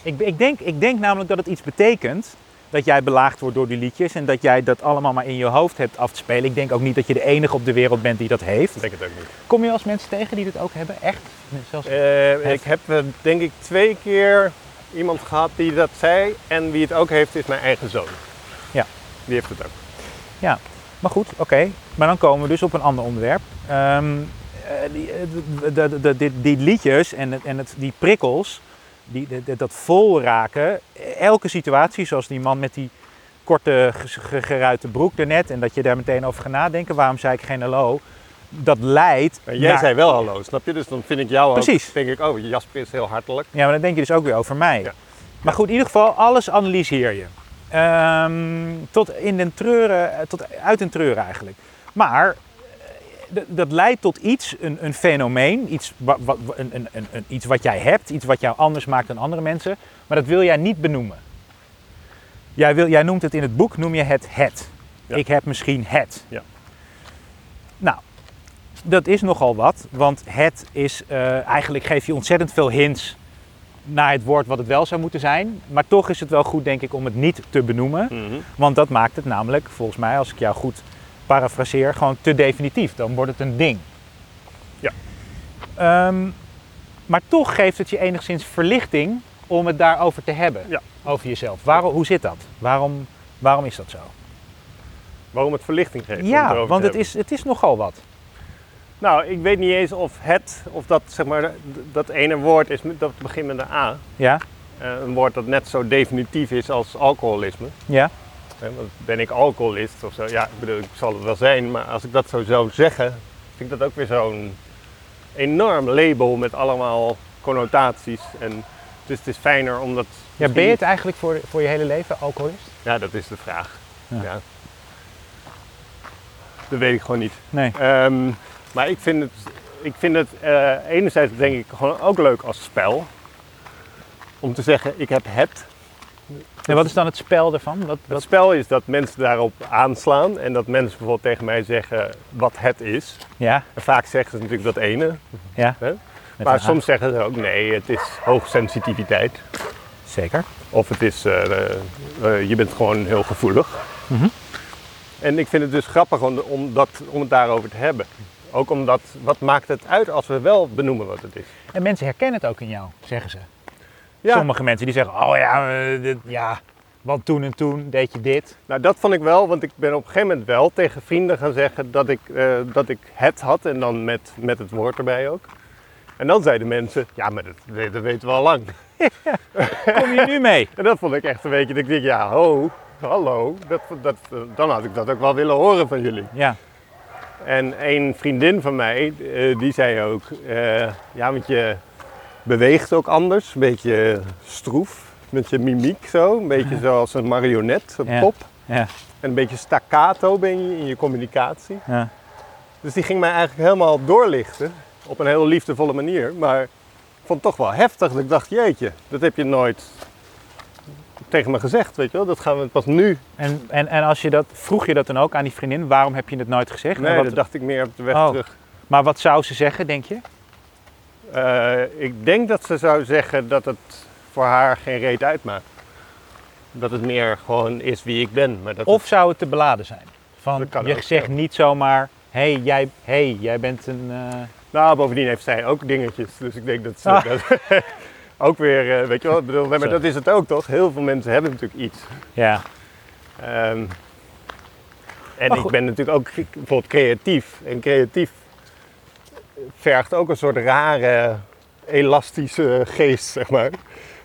Ik, ik, denk, ik denk namelijk dat het iets betekent dat jij belaagd wordt door die liedjes en dat jij dat allemaal maar in je hoofd hebt af te spelen. Ik denk ook niet dat je de enige op de wereld bent die dat heeft. Ik denk het ook niet. Kom je als mensen tegen die dat ook hebben? Echt? Zelfs... Eh, ik heb eh, denk ik twee keer iemand gehad die dat zei. En wie het ook heeft, is mijn eigen zoon. Ja. Die heeft het ook. Maar goed, oké. Maar dan komen we dus op een ander onderwerp. Ehm, eh, die, die liedjes en, en het, die prikkels, die, dat vol raken. Elke situatie, zoals die man met die korte ge- ge- geruite broek daarnet. En dat je daar meteen over gaat nadenken. Waarom zei ik geen hallo? Dat leidt Maar jij naar- zei wel hallo, snap je? Dus dan vind ik jou Precies. ook, denk ik, oh, Jasper is heel hartelijk. Ja, maar dan denk je dus ook weer over mij. Ja. Maar goed, in ieder geval, alles analyseer je. Ehm, tot in den treuren, eh, tot uit den treuren eigenlijk. Maar dat leidt tot iets, een, een fenomeen, iets, wa- wa- wa- een, een, iets wat jij hebt, iets wat jou anders maakt dan andere mensen. Maar dat wil jij niet benoemen. Jij, wil, jij noemt het in het boek, noem je het het. Ja. Ik heb misschien het. Ja. Nou, dat is nogal wat, want het is, eh, eigenlijk geef je ontzettend veel hints naar het woord wat het wel zou moeten zijn. Maar toch is het wel goed, denk ik, om het niet te benoemen. Want dat maakt het namelijk, volgens mij, als ik jou goed parafraseer, gewoon te definitief. Dan wordt het een ding. Ja. Ehm, maar toch geeft het je enigszins verlichting om het daarover te hebben. Ja. Over jezelf. Waarom, hoe zit dat? Waarom, waarom is dat zo? Waarom het verlichting geeft. ja, want het is, het is nogal wat. Nou, ik weet niet eens of het, of dat, zeg maar, dat ene woord is, dat begint met een A. Ja? Eh, een woord dat net zo definitief is als alcoholisme. Ja? Want ben ik alcoholist of zo? Ja, ik bedoel, ik zal het wel zijn, maar als ik dat zo zou zeggen, vind ik dat ook weer zo'n enorm label met allemaal connotaties. En dus het is fijner om dat. ja ben je het eigenlijk voor, voor je hele leven alcoholist? Ja, dat is de vraag. Ja. Ja. Dat weet ik gewoon niet. Nee. Ehm, maar ik vind het, ik vind het eh, enerzijds denk ik gewoon ook leuk als spel. Om te zeggen, ik heb het. En wat is dan het spel ervan? Wat, Het spel is dat mensen daarop aanslaan en dat mensen bijvoorbeeld tegen mij zeggen wat het is. ja, En vaak zeggen ze natuurlijk dat ene, ja. Hè? Maar soms zeggen ze ook nee, het is hoogsensitiviteit. Zeker. Of het is, eh, eh, eh, je bent gewoon heel gevoelig. Mhm. En ik vind het dus grappig om, om, dat, om het daarover te hebben. Ook omdat, wat maakt het uit als we wel benoemen wat het is? En mensen herkennen het ook in jou, zeggen ze. Ja, Sommige mensen die zeggen, oh ja, eh, dit, ja, want toen en toen deed je dit. nou dat vond ik wel, want ik ben op een gegeven moment wel tegen vrienden gaan zeggen dat ik, eh, dat ik het had en dan met, met het woord erbij ook. En dan zeiden mensen, ja maar dat, dat weten we al lang. Kom je nu mee? En dat vond ik echt een beetje, dat ik denk, ja, ho, hallo, dat, dat, dan had ik dat ook wel willen horen van jullie. Ja, En een vriendin van mij, eh, die zei ook, ja, want je beweegt ook anders, een beetje stroef, met je mimiek zo, een beetje zoals een marionet, een pop. ja, En een beetje staccato ben je in je communicatie. ja. Dus die ging mij eigenlijk helemaal doorlichten, op een heel liefdevolle manier. Maar ik vond het toch wel heftig, dat ik dacht, jeetje, dat heb je nooit tegen me gezegd, weet je wel. Dat gaan we pas nu. En, en, en als je dat, vroeg je dat dan ook aan die vriendin, waarom heb je het nooit gezegd? Nee, wat- dat dacht ik meer op de weg Oh. terug. Maar wat zou ze zeggen, denk je? Eh, ik denk dat ze zou zeggen dat het voor haar geen reet uitmaakt. Dat het meer gewoon is wie ik ben. Maar dat Of zou het te beladen zijn? Van, je ook, zegt ja. niet zomaar, hé, hey, jij, hey, jij bent een... eh, nou, bovendien heeft zij ook dingetjes. Dus ik denk dat ze Ah. dat ook weer, eh, weet je wel, ik bedoel, maar dat is het ook toch? Heel veel mensen hebben natuurlijk iets. ja, Ehm, en ik ben natuurlijk ook bijvoorbeeld creatief. En creatief vergt ook een soort rare, elastische geest, zeg maar.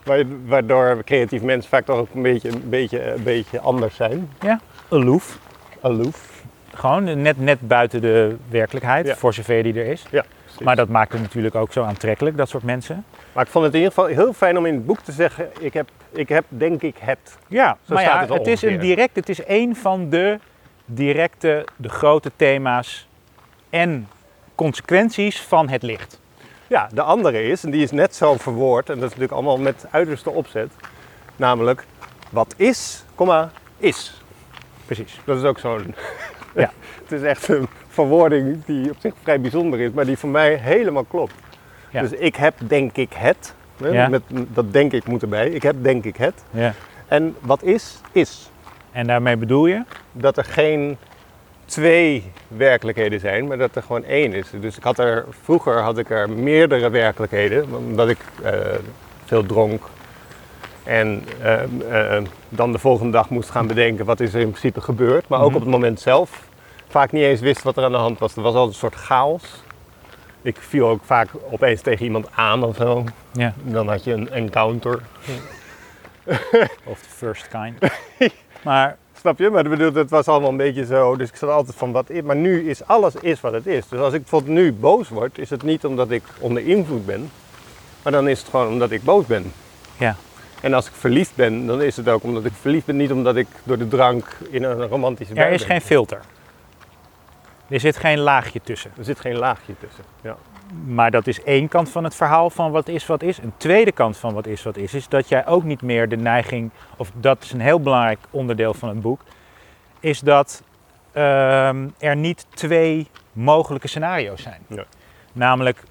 Wa- Waardoor creatieve mensen vaak toch ook een beetje, een beetje, een beetje anders zijn. ja, aloof. Aloof. Gewoon net, net buiten de werkelijkheid, Ja. voor zover die er is. Ja, precies. Maar dat maakt het natuurlijk ook zo aantrekkelijk, dat soort mensen. Maar ik vond het in ieder geval heel fijn om in het boek te zeggen: ik heb, ik heb denk ik het. Ja, Zo maar staat ja, het is een direct, het is een van de directe, de grote thema's en consequenties van het licht. Ja, de andere is, en die is net zo verwoord, en dat is natuurlijk allemaal met uiterste opzet, namelijk wat is, komma, is. Precies. Dat is ook zo'n. Ja. het is echt een verwoording die op zich vrij bijzonder is, maar die voor mij helemaal klopt. Ja. Dus ik heb denk ik het. hè, Ja. Met, dat denk ik moet erbij. Ik heb denk ik het. Ja. En wat is, is. En daarmee bedoel je? Dat er geen twee werkelijkheden zijn, maar dat er gewoon één is. Dus ik had er, vroeger had ik er meerdere werkelijkheden, omdat ik eh, veel dronk. En eh, eh, dan de volgende dag moest gaan bedenken wat is er in principe gebeurd. Maar ook Mhm. op het moment zelf vaak niet eens wist wat er aan de hand was. Er was altijd een soort chaos. Ik viel ook vaak opeens tegen iemand aan of zo. Ja. Dan had je een encounter. Of the first kind. maar Snap je? Maar ik bedoel, het was allemaal een beetje zo. Dus ik zat altijd van wat is. Maar nu is alles is wat het is. Dus als ik bijvoorbeeld nu boos word, is het niet omdat ik onder invloed ben. Maar dan is het gewoon omdat ik boos ben. ja, En als ik verliefd ben, dan is het ook omdat ik verliefd ben. Niet omdat ik door de drank in een romantische er is ben. geen filter. Er zit geen laagje tussen. Er zit geen laagje tussen. Ja. Maar dat is één kant van het verhaal van wat is wat is. Een tweede kant van wat is wat is, is dat jij ook niet meer de neiging, of dat is een heel belangrijk onderdeel van het boek, is dat ehm, er niet twee mogelijke scenario's zijn. Ja. Namelijk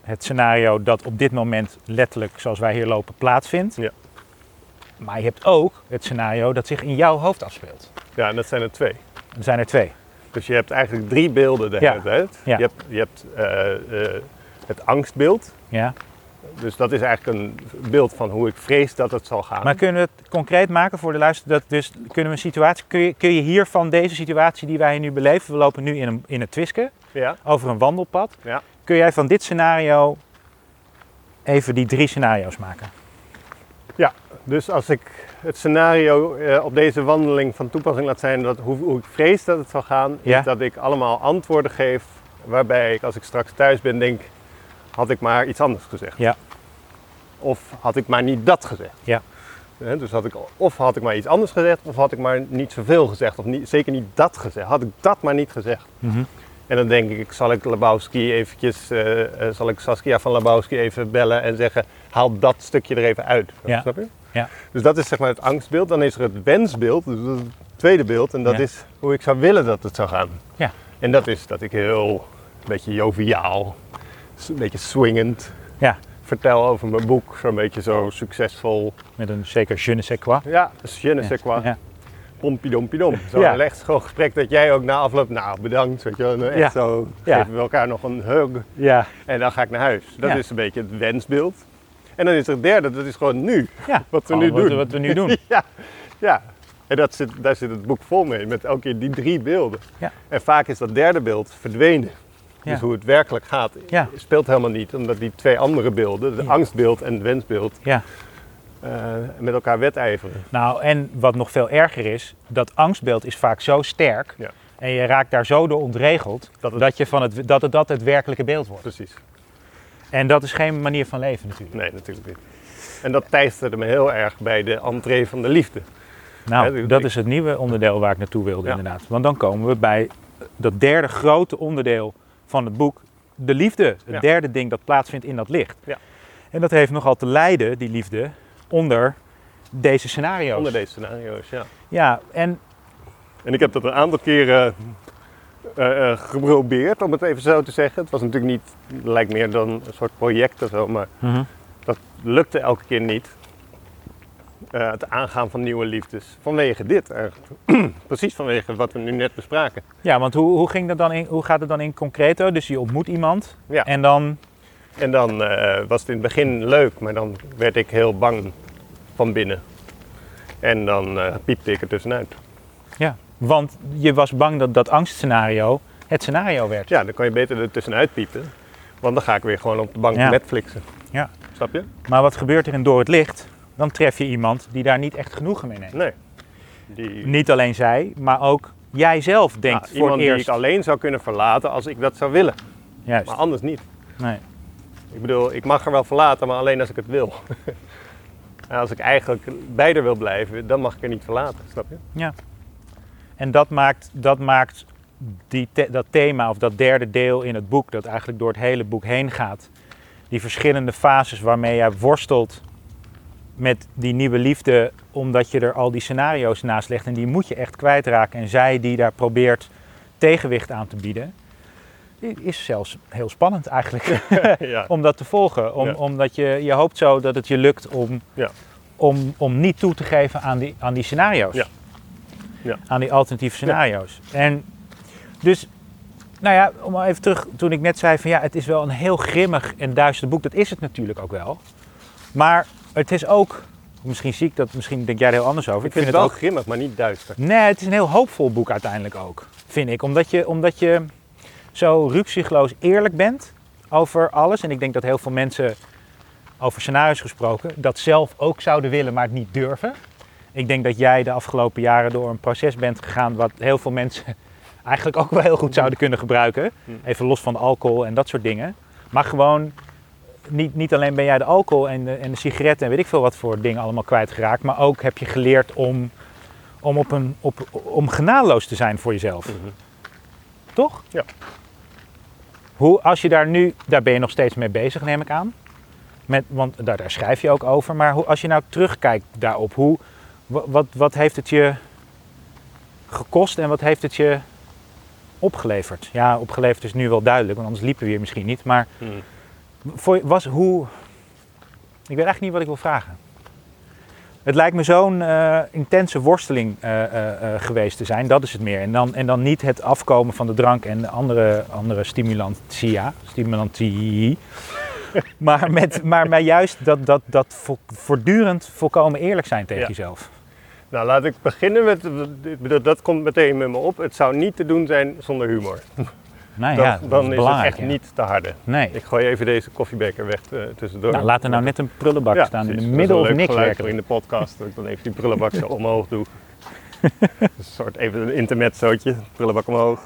het scenario dat op dit moment letterlijk, zoals wij hier lopen, plaatsvindt. Ja. Maar je hebt ook het scenario dat zich in jouw hoofd afspeelt. ja, en dat zijn er twee. Er zijn er twee. Dus je hebt eigenlijk drie beelden de Ja. hele tijd. Ja. Je hebt, je hebt eh, eh, het angstbeeld. Ja. Dus dat is eigenlijk een beeld van hoe ik vrees dat het zal gaan. Maar kunnen we het concreet maken voor de luisteraar? Dat dus kunnen we een situatie. Kun je, kun je hier van deze situatie die wij nu beleven, we lopen nu in, een, in het Twiske Ja, over een wandelpad. Ja. Kun jij van dit scenario even die drie scenario's maken? dus als ik het scenario eh, op deze wandeling van toepassing laat zijn, dat hoe, hoe ik vrees dat het zal gaan, Ja. is dat ik allemaal antwoorden geef waarbij ik als ik straks thuis ben denk, had ik maar iets anders gezegd. Ja. Of had ik maar niet dat gezegd. Ja. Dus had ik, of had ik maar iets anders gezegd, of had ik maar niet zoveel gezegd, of niet, zeker niet dat gezegd. Had ik dat maar niet gezegd. En dan denk ik, zal ik Labowski eventjes, eh, eh, zal ik Saskia van Labowski even bellen en zeggen, haal dat stukje er even uit. Ja. Snap je? Ja. Dus dat is zeg maar het angstbeeld. Dan is er het wensbeeld, dus het tweede beeld. En dat Ja. is hoe ik zou willen dat het zou gaan. Ja. En dat is dat ik heel, een beetje joviaal, een beetje swingend Ja. vertel over mijn boek. Zo'n beetje zo succesvol. Met een zeker je ne sais quoi. Ja, dus je ne sais quoi. Ja. Pompidompidom. Zo Ja. echt gewoon gesprek dat jij ook na afloop, nou bedankt, weet je wel. Echt Ja. zo, geven we elkaar nog een hug. Ja. En dan ga ik naar huis. Dat is een beetje het wensbeeld. En dan is er het derde, dat is gewoon nu. ja. Wat we nu wat, doen. Wat we nu doen. ja, ja. En dat zit, daar zit het boek vol mee, met elke keer die drie beelden. Ja. En vaak is dat derde beeld verdwenen. Ja. Dus hoe het werkelijk gaat, Ja. speelt helemaal niet. Omdat die twee andere beelden, de Ja. angstbeeld en het wensbeeld, Ja. eh, met elkaar wedijveren. Nou, en wat nog veel erger is, dat angstbeeld is vaak zo sterk Ja. en je raakt daar zo door ontregeld Dat het- dat, je van het, dat, het, dat het werkelijke beeld wordt. Precies. En dat is geen manier van leven natuurlijk. Nee, natuurlijk niet. En dat teisterde me heel erg bij de entree van de liefde. Nou, die- dat is het nieuwe onderdeel waar ik naartoe wilde Ja. inderdaad. Want dan komen we bij dat derde grote onderdeel van het boek, de liefde. Het Ja. derde ding dat plaatsvindt in dat licht. Ja. En dat heeft nogal te lijden, die liefde, onder deze scenario's. Onder deze scenario's, ja. Ja, en En ik heb dat een aantal keren eh, geprobeerd, om het even zo te zeggen. Het was natuurlijk niet, lijkt meer dan een soort project of zo, maar dat lukte elke keer niet. Eh, het aangaan van nieuwe liefdes. Vanwege dit eigenlijk. Precies vanwege wat we nu net bespraken. Ja, want hoe, hoe, ging dat dan in, hoe gaat het dan in concreto? Dus je ontmoet iemand Ja. en dan... En dan was het in het begin leuk, maar dan werd ik heel bang van binnen. En dan piepte ik er tussenuit. Ja, want je was bang dat dat angstscenario het scenario werd. Ja, dan kan je beter er tussenuit piepen. Want dan ga ik weer gewoon op de bank Ja. Netflixen. Ja. Snap je? Maar wat gebeurt er in Door het Licht? Dan tref je iemand die daar niet echt genoegen mee neemt. Nee. Die, Niet alleen zij, maar ook jij zelf denkt Ja, voor iemand het die eerst. ik alleen zou kunnen verlaten als ik dat zou willen. Juist. Maar anders niet. Nee. Ik bedoel, ik mag er wel verlaten, maar alleen als ik het wil. en als ik eigenlijk bij wil blijven, dan mag ik er niet verlaten. Snap je? En dat maakt, dat maakt die dat thema of dat derde deel in het boek, dat eigenlijk door het hele boek heen gaat, die verschillende fases waarmee jij worstelt met die nieuwe liefde, omdat je er al die scenario's naast legt en die moet je echt kwijtraken. En zij die daar probeert tegenwicht aan te bieden, is zelfs heel spannend eigenlijk ja. om dat te volgen. Om, Ja. Omdat je, je hoopt zo dat het je lukt om, Ja. om, om niet toe te geven aan die, aan die scenario's. Ja. Aan die alternatieve scenario's. En dus, nou ja, om even terug, toen ik net zei van ja, het is wel een heel grimmig en duister boek. Dat is het natuurlijk ook wel. Maar het is ook, misschien zie ik dat, misschien denk jij er heel anders over. Ik vind het wel ook grimmig, maar niet duister. Nee, het is een heel hoopvol boek uiteindelijk ook, vind ik. Omdat je, omdat je zo ruksigloos eerlijk bent over alles. En ik denk dat heel veel mensen, over scenario's gesproken, dat zelf ook zouden willen, maar het niet durven. Ik denk dat jij de afgelopen jaren door een proces bent gegaan wat heel veel mensen eigenlijk ook wel heel goed zouden kunnen gebruiken. Hm. Even los van alcohol en dat soort dingen. Maar gewoon, niet, niet alleen ben jij de alcohol en de, en de sigaretten en weet ik veel wat voor dingen allemaal kwijtgeraakt. Maar ook heb je geleerd om, om, op een, op, om genadeloos te zijn voor jezelf. Mhm. Toch? Ja. Hoe, als je daar nu, daar ben je nog steeds mee bezig, neem ik aan. Met, want daar, daar schrijf je ook over. Maar hoe, als je nou terugkijkt daarop, hoe, wat, wat heeft het je gekost en wat heeft het je opgeleverd? Ja, opgeleverd is nu wel duidelijk, want anders liepen we hier misschien niet. Maar Hm. voor, was hoe. Ik weet eigenlijk niet wat ik wil vragen. Het lijkt me zo'n eh, intense worsteling eh, eh, geweest te zijn, dat is het meer. En dan, en dan niet het afkomen van de drank en de andere, andere stimulantia, stimulantie. maar, met, maar met juist dat, dat, dat vo- voortdurend volkomen eerlijk zijn tegen Ja. jezelf. Nou, laat ik beginnen met, dat komt meteen met me op. Het zou niet te doen zijn zonder humor. Nou Dan, ja, dat dan is het echt ja. niet te harde. Nee. Ik gooi even deze koffiebeker weg eh, tussendoor. Nou, laat er nou net een prullenbak Ja, staan in precies. de middel of niks werken. in de podcast. Dat ik dan even die prullenbak zo omhoog doe. een soort even een intermezzootje. Prullenbak omhoog.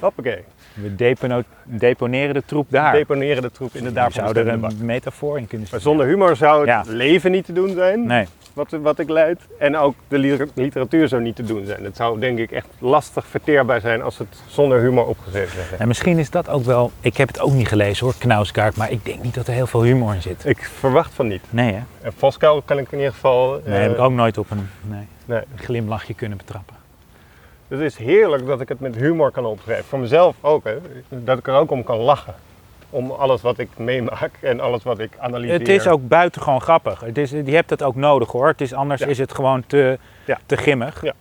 Hoppakee. We depono- deponeren de troep daar. Deponeren de troep in de Je daarvoor zou er een bak. metafoor in kunnen Maar zonder humor zou het leven niet te doen zijn, Nee. Wat, wat ik leid. En ook de liter- literatuur zou niet te doen zijn. Het zou denk ik echt lastig verteerbaar zijn als het zonder humor opgeschreven werd. En misschien is dat ook wel. Ik heb het ook niet gelezen hoor, Knausgaard, maar ik denk niet dat er heel veel humor in zit. Ik verwacht van niet. Nee, hè? En Voskuil kan ik in ieder geval... Nee, eh, heb ik ook nooit op een nee, nee. een glimlachje kunnen betrappen. Het is heerlijk dat ik het met humor kan opschrijven. Voor mezelf ook, hè. Dat ik er ook om kan lachen. Om alles wat ik meemaak en alles wat ik analyseer. Het is ook buitengewoon grappig. Het is, je hebt dat ook nodig hoor. Het is, anders Ja. is het gewoon te, Ja. te grimmig. Ja.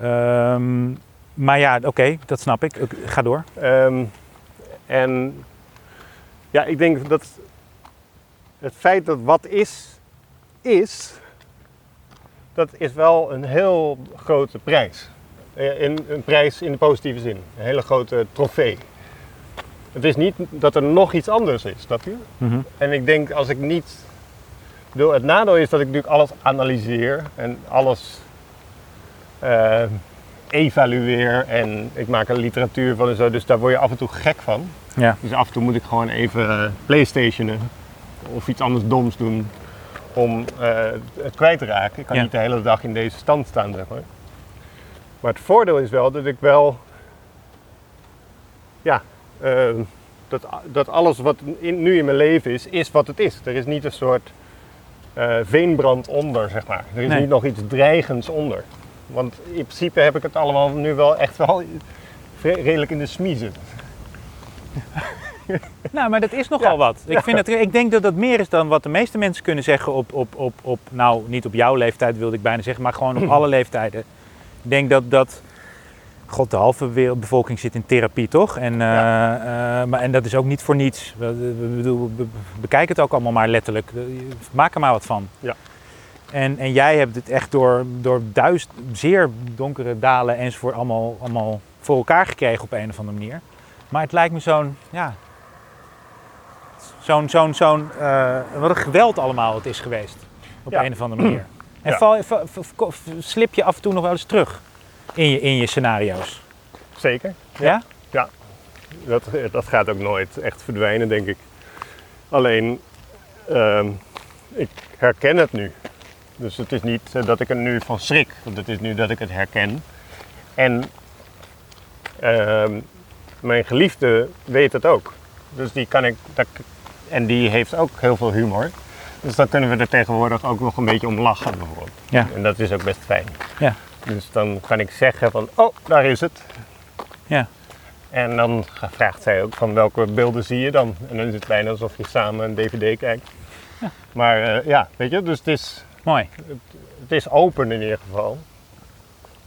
Ehm, maar ja, oké, dat snap ik. Ik- Ga door. Ehm, en ja, ik denk dat het feit dat wat is, is, dat is wel een heel grote prijs. Eh, In, een prijs in de positieve zin. Een hele grote trofee. Het is niet dat er nog iets anders is, snap je? Mhm. En ik denk als ik niet. bedoel, Het nadeel is dat ik natuurlijk alles analyseer en alles eh, evalueer en ik maak er literatuur van en zo, dus daar word je af en toe gek van. Ja. Dus af en toe moet ik gewoon even eh, playstationen of iets anders doms doen om eh, het kwijt te raken. Ik kan Ja. niet de hele dag in deze stand staan, zeg maar. Maar het voordeel is wel dat ik wel, ja, eh, dat, dat alles wat in, nu in mijn leven is, is wat het is. Er is niet een soort eh, veenbrand onder, zeg maar. Er is Nee. niet nog iets dreigends onder. Want in principe heb ik het allemaal nu wel echt wel redelijk in de smiezen. Nou, maar dat is nogal Ja. wat. Ik, vind ik denk dat dat meer is dan wat de meeste mensen kunnen zeggen op, op, op, op, nou niet op jouw leeftijd wilde ik bijna zeggen, maar gewoon op alle leeftijden. Ik denk dat, dat god, de halve wereldbevolking zit in therapie, toch? En, eh, eh, maar, en dat is ook niet voor niets. We, bedoel, bekijken het ook allemaal maar letterlijk. Maak er maar wat van. Ja. En, en jij hebt het echt door, door duist, zeer donkere dalen enzovoort allemaal, allemaal voor elkaar gekregen op een of andere manier. Maar het lijkt me zo'n, ja, zo'n, zo'n, zo'n, eh, wat een geweld allemaal het is geweest. Op Ja. een of andere manier. En Ja. val, val- val- slip je af en toe nog wel eens terug in je, in je scenario's. Zeker. Ja? Dat, dat gaat ook nooit echt verdwijnen, denk ik. Alleen, ehm, ik herken het nu. Dus het is niet eh, dat ik er nu van schrik, want het is nu dat ik het herken. En ehm, mijn geliefde weet het ook. Dus die kan ik, dat, en die heeft ook heel veel humor. Dus dan kunnen we er tegenwoordig ook nog een beetje om lachen bijvoorbeeld. Ja. En dat is ook best fijn. Ja. Dus dan kan ik zeggen van, oh, daar is het. Ja. En dan vraagt zij ook van welke beelden zie je dan? En dan is het bijna alsof je samen een dvd kijkt. Ja. Maar eh, ja, weet je, dus het is, Mooi. het is open in ieder geval.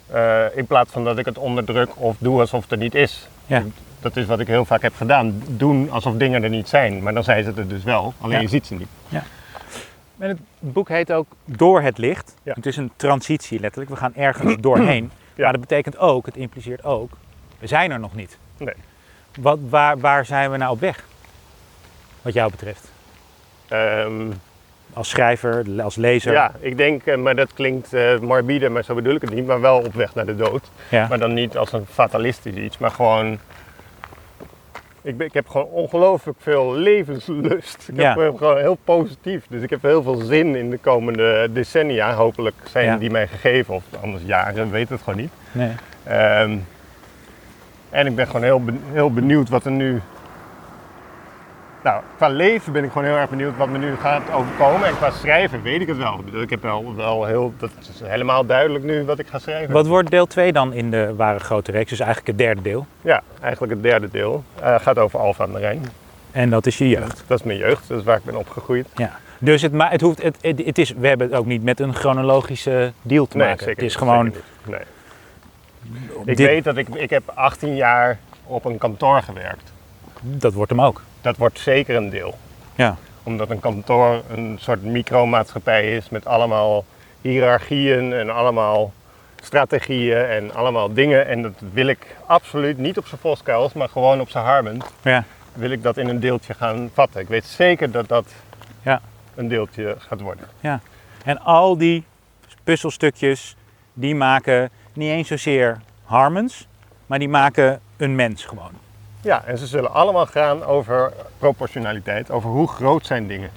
Eh, in plaats van dat ik het onderdruk of doe alsof het er niet is. Ja. Dat is wat ik heel vaak heb gedaan. Doen alsof dingen er niet zijn. Maar dan zijn ze er dus wel. Alleen Ja. je ziet ze niet. En het boek heet ook Door het licht. Ja. Het is een transitie letterlijk. We gaan ergens doorheen. Ja. Maar dat betekent ook, het impliceert ook, we zijn er nog niet. Nee. Wat, waar, waar zijn we nou op weg? Wat jou betreft. Ehm, Als schrijver, als lezer. ja, ik denk, eh, maar dat klinkt eh, morbide, maar zo bedoel ik het niet. Maar wel op weg naar de dood. Ja. Maar dan niet als een fatalistisch iets, maar gewoon. Ik, ben, ik heb gewoon ongelooflijk veel levenslust. Ik Ja. heb gewoon heel positief. Dus ik heb heel veel zin in de komende decennia. Hopelijk zijn Ja. die mij gegeven, of anders jaren, weet het gewoon niet. Nee. Ehm, en ik ben gewoon heel, heel benieuwd wat er nu. Nou, qua leven ben ik gewoon heel erg benieuwd wat me nu gaat overkomen. En qua schrijven weet ik het wel. Ik heb wel, wel heel. Dat is helemaal duidelijk nu wat ik ga schrijven. Wat wordt deel 2 dan in de ware grote reeks? Dus eigenlijk het derde deel. Ja, eigenlijk het derde deel. eh, gaat over Alfa aan de Rijn. En dat is je jeugd. Dat is mijn jeugd, dat is waar ik ben opgegroeid. Ja. Dus het, het hoeft, het, het, het is, we hebben het ook niet met een chronologische deal te maken. het is gewoon, zeker niet. Nee. Ik dit- weet dat ik, ik heb 18 jaar op een kantoor gewerkt. dat wordt hem ook. Dat wordt zeker een deel. Ja. Omdat een kantoor een soort micromaatschappij is met allemaal hiërarchieën en allemaal strategieën en allemaal dingen. En dat wil ik absoluut niet op zijn voskuils, maar gewoon op zijn harmend. Ja. Wil ik dat in een deeltje gaan vatten. Ik weet zeker dat dat Ja. een deeltje gaat worden. En al die puzzelstukjes, die maken niet eens zozeer Harmons, maar die maken een mens gewoon. Ja, en ze zullen allemaal gaan over proportionaliteit, over hoe groot zijn dingen.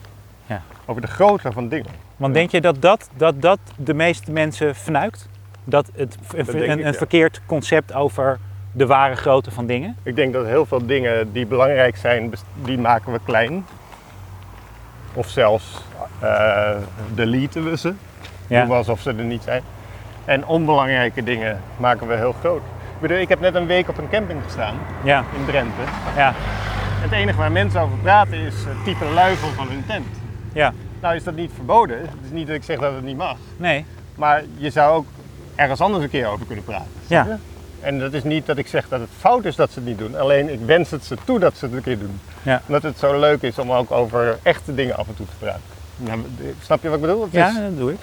Ja. Over de grootte van dingen. Want denk je dat dat, dat, dat de meeste mensen fnuikt? Dat het een, ik, ja. verkeerd concept over de ware grootte van dingen? Ik denk dat heel veel dingen die belangrijk zijn, die maken we klein. Of zelfs eh deleten we ze. Doen we Ja. alsof ze er niet zijn. En onbelangrijke dingen maken we heel groot. Ik, bedoel, ik heb net een week op een camping gestaan Ja. in Drenthe. Ja. Het enige waar mensen over praten is het type luifel van hun tent. Ja. Nou is dat niet verboden. Het is niet dat ik zeg dat het niet mag. Nee. Maar je zou ook ergens anders een keer over kunnen praten. Ja. En dat is niet dat ik zeg dat het fout is dat ze het niet doen. Alleen ik wens het ze toe dat ze het een keer doen. Ja. Omdat het zo leuk is om ook over echte dingen af en toe te praten. Nou, snap je wat ik bedoel? Het Ja, is- dat doe ik.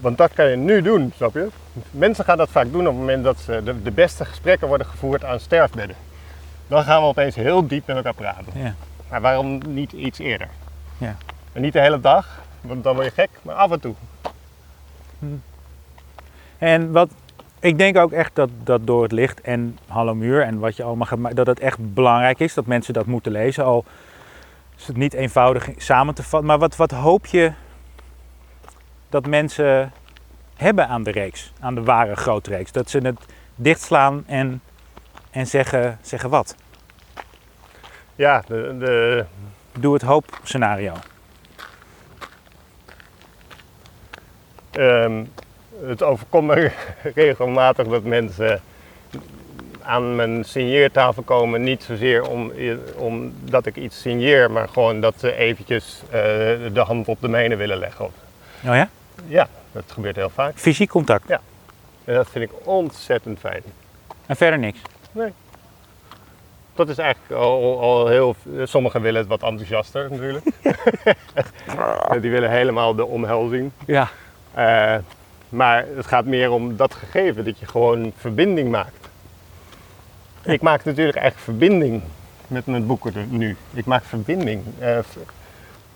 want dat kan je nu doen, snap je? Mensen gaan dat vaak doen op het moment dat ze de, de beste gesprekken worden gevoerd aan sterfbedden. dan gaan we opeens heel diep met elkaar praten. Ja. Maar waarom niet iets eerder? Ja. En niet de hele dag, want dan word je gek, maar af en toe. En wat, ik denk ook echt dat, dat door het licht en Hallo Muur en wat je allemaal gaat maken, dat het echt belangrijk is dat mensen dat moeten lezen. Al is het niet eenvoudig samen te vatten. Maar wat, wat hoop je dat mensen hebben aan de reeks, aan de ware grootreeks? Dat ze het dichtslaan en, en zeggen, zeggen wat? Ja, de, de, Doe het hoop scenario. Ehm, het overkomt me regelmatig dat mensen aan mijn signeertafel komen. Niet zozeer om, omdat ik iets signeer, maar gewoon dat ze eventjes eh, de hand op de mijne willen leggen. Oh ja? Ja, dat gebeurt heel vaak. Fysiek contact. En dat vind ik ontzettend fijn. En verder niks. Dat is eigenlijk al, al heel. Sommigen willen het wat enthousiaster natuurlijk. Die willen helemaal de omhelzing. Ja. Eh, maar het gaat meer om dat gegeven, dat je gewoon verbinding maakt. Ik maak natuurlijk eigenlijk verbinding met mijn boeken nu. Ik maak verbinding. Eh,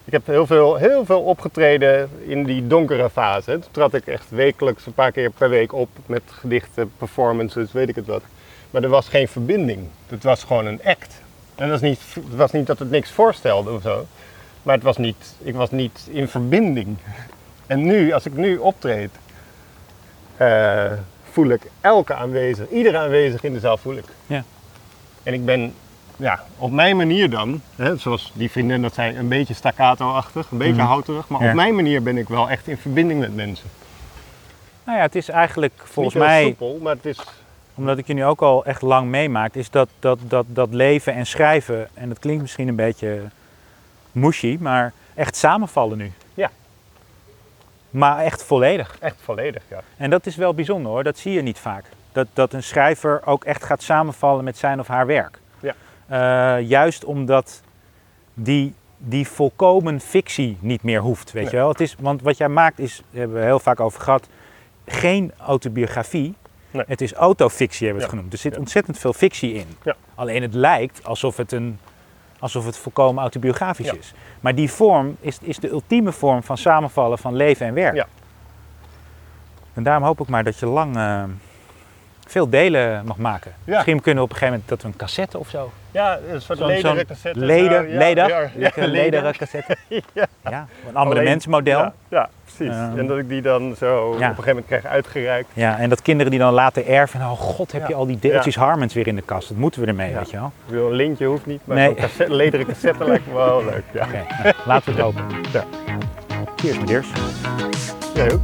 ik heb heel veel, heel veel opgetreden in die donkere fase. Toen trad ik echt wekelijks een paar keer per week op met gedichten, performances, weet ik het wat. Maar er was geen verbinding. Het was gewoon een act. En dat is niet, het was niet dat het niks voorstelde of zo. Maar het was niet, ik was niet in verbinding. En nu, als ik nu optreed, eh, voel ik elke aanwezig, iedere aanwezig in de zaal voel ik. Ja. En ik ben, ja, op mijn manier dan, hè, zoals die vriendin dat zei, een beetje staccato-achtig, een beetje Mhm. houterig. Maar Ja. op mijn manier ben ik wel echt in verbinding met mensen. Nou ja, het is eigenlijk volgens niet mij, soepel, maar het is, omdat ik je nu ook al echt lang meemaak, is dat, dat, dat, dat leven en schrijven, en dat klinkt misschien een beetje mushy, maar echt samenvallen nu. Ja. Maar echt volledig. echt volledig, ja. En dat is wel bijzonder hoor, dat zie je niet vaak. Dat, dat een schrijver ook echt gaat samenvallen met zijn of haar werk. Eh, juist omdat die, die volkomen fictie niet meer hoeft, weet Nee. je wel. Het is, want wat jij maakt is, daar hebben we heel vaak over gehad, geen autobiografie. Nee. Het is autofictie hebben we het Ja. genoemd. Er zit Ja. ontzettend veel fictie in. Ja. Alleen het lijkt alsof het, een, alsof het volkomen autobiografisch is. Maar die vorm is, is de ultieme vorm van samenvallen van leven en werk. Ja. En daarom hoop ik maar dat je lang eh, veel delen mag maken. Ja. Misschien kunnen we op een gegeven moment dat we een cassette of zo. Ja, een soort Zo'n- lederen zo'n cassette. Leder, ja, leder, ja, ja, lekker lederen cassette. Ja. Ja, een mensenmodel. Ja, Ja. ja, precies. Ehm, en dat ik die dan zo op een gegeven moment krijg uitgereikt. en dat kinderen die dan later erven. Oh god, heb Ja. je al die deeltjes Harmens weer in de kast. Dat moeten we ermee, Ja. weet je wel. Ik wil een lintje hoeft niet, maar Nee. zo'n cassette, lederen cassette lijkt me wel leuk. Ja. Oké, nou, laten we het hopen. Ja. Cheers, meneers. Jij ook.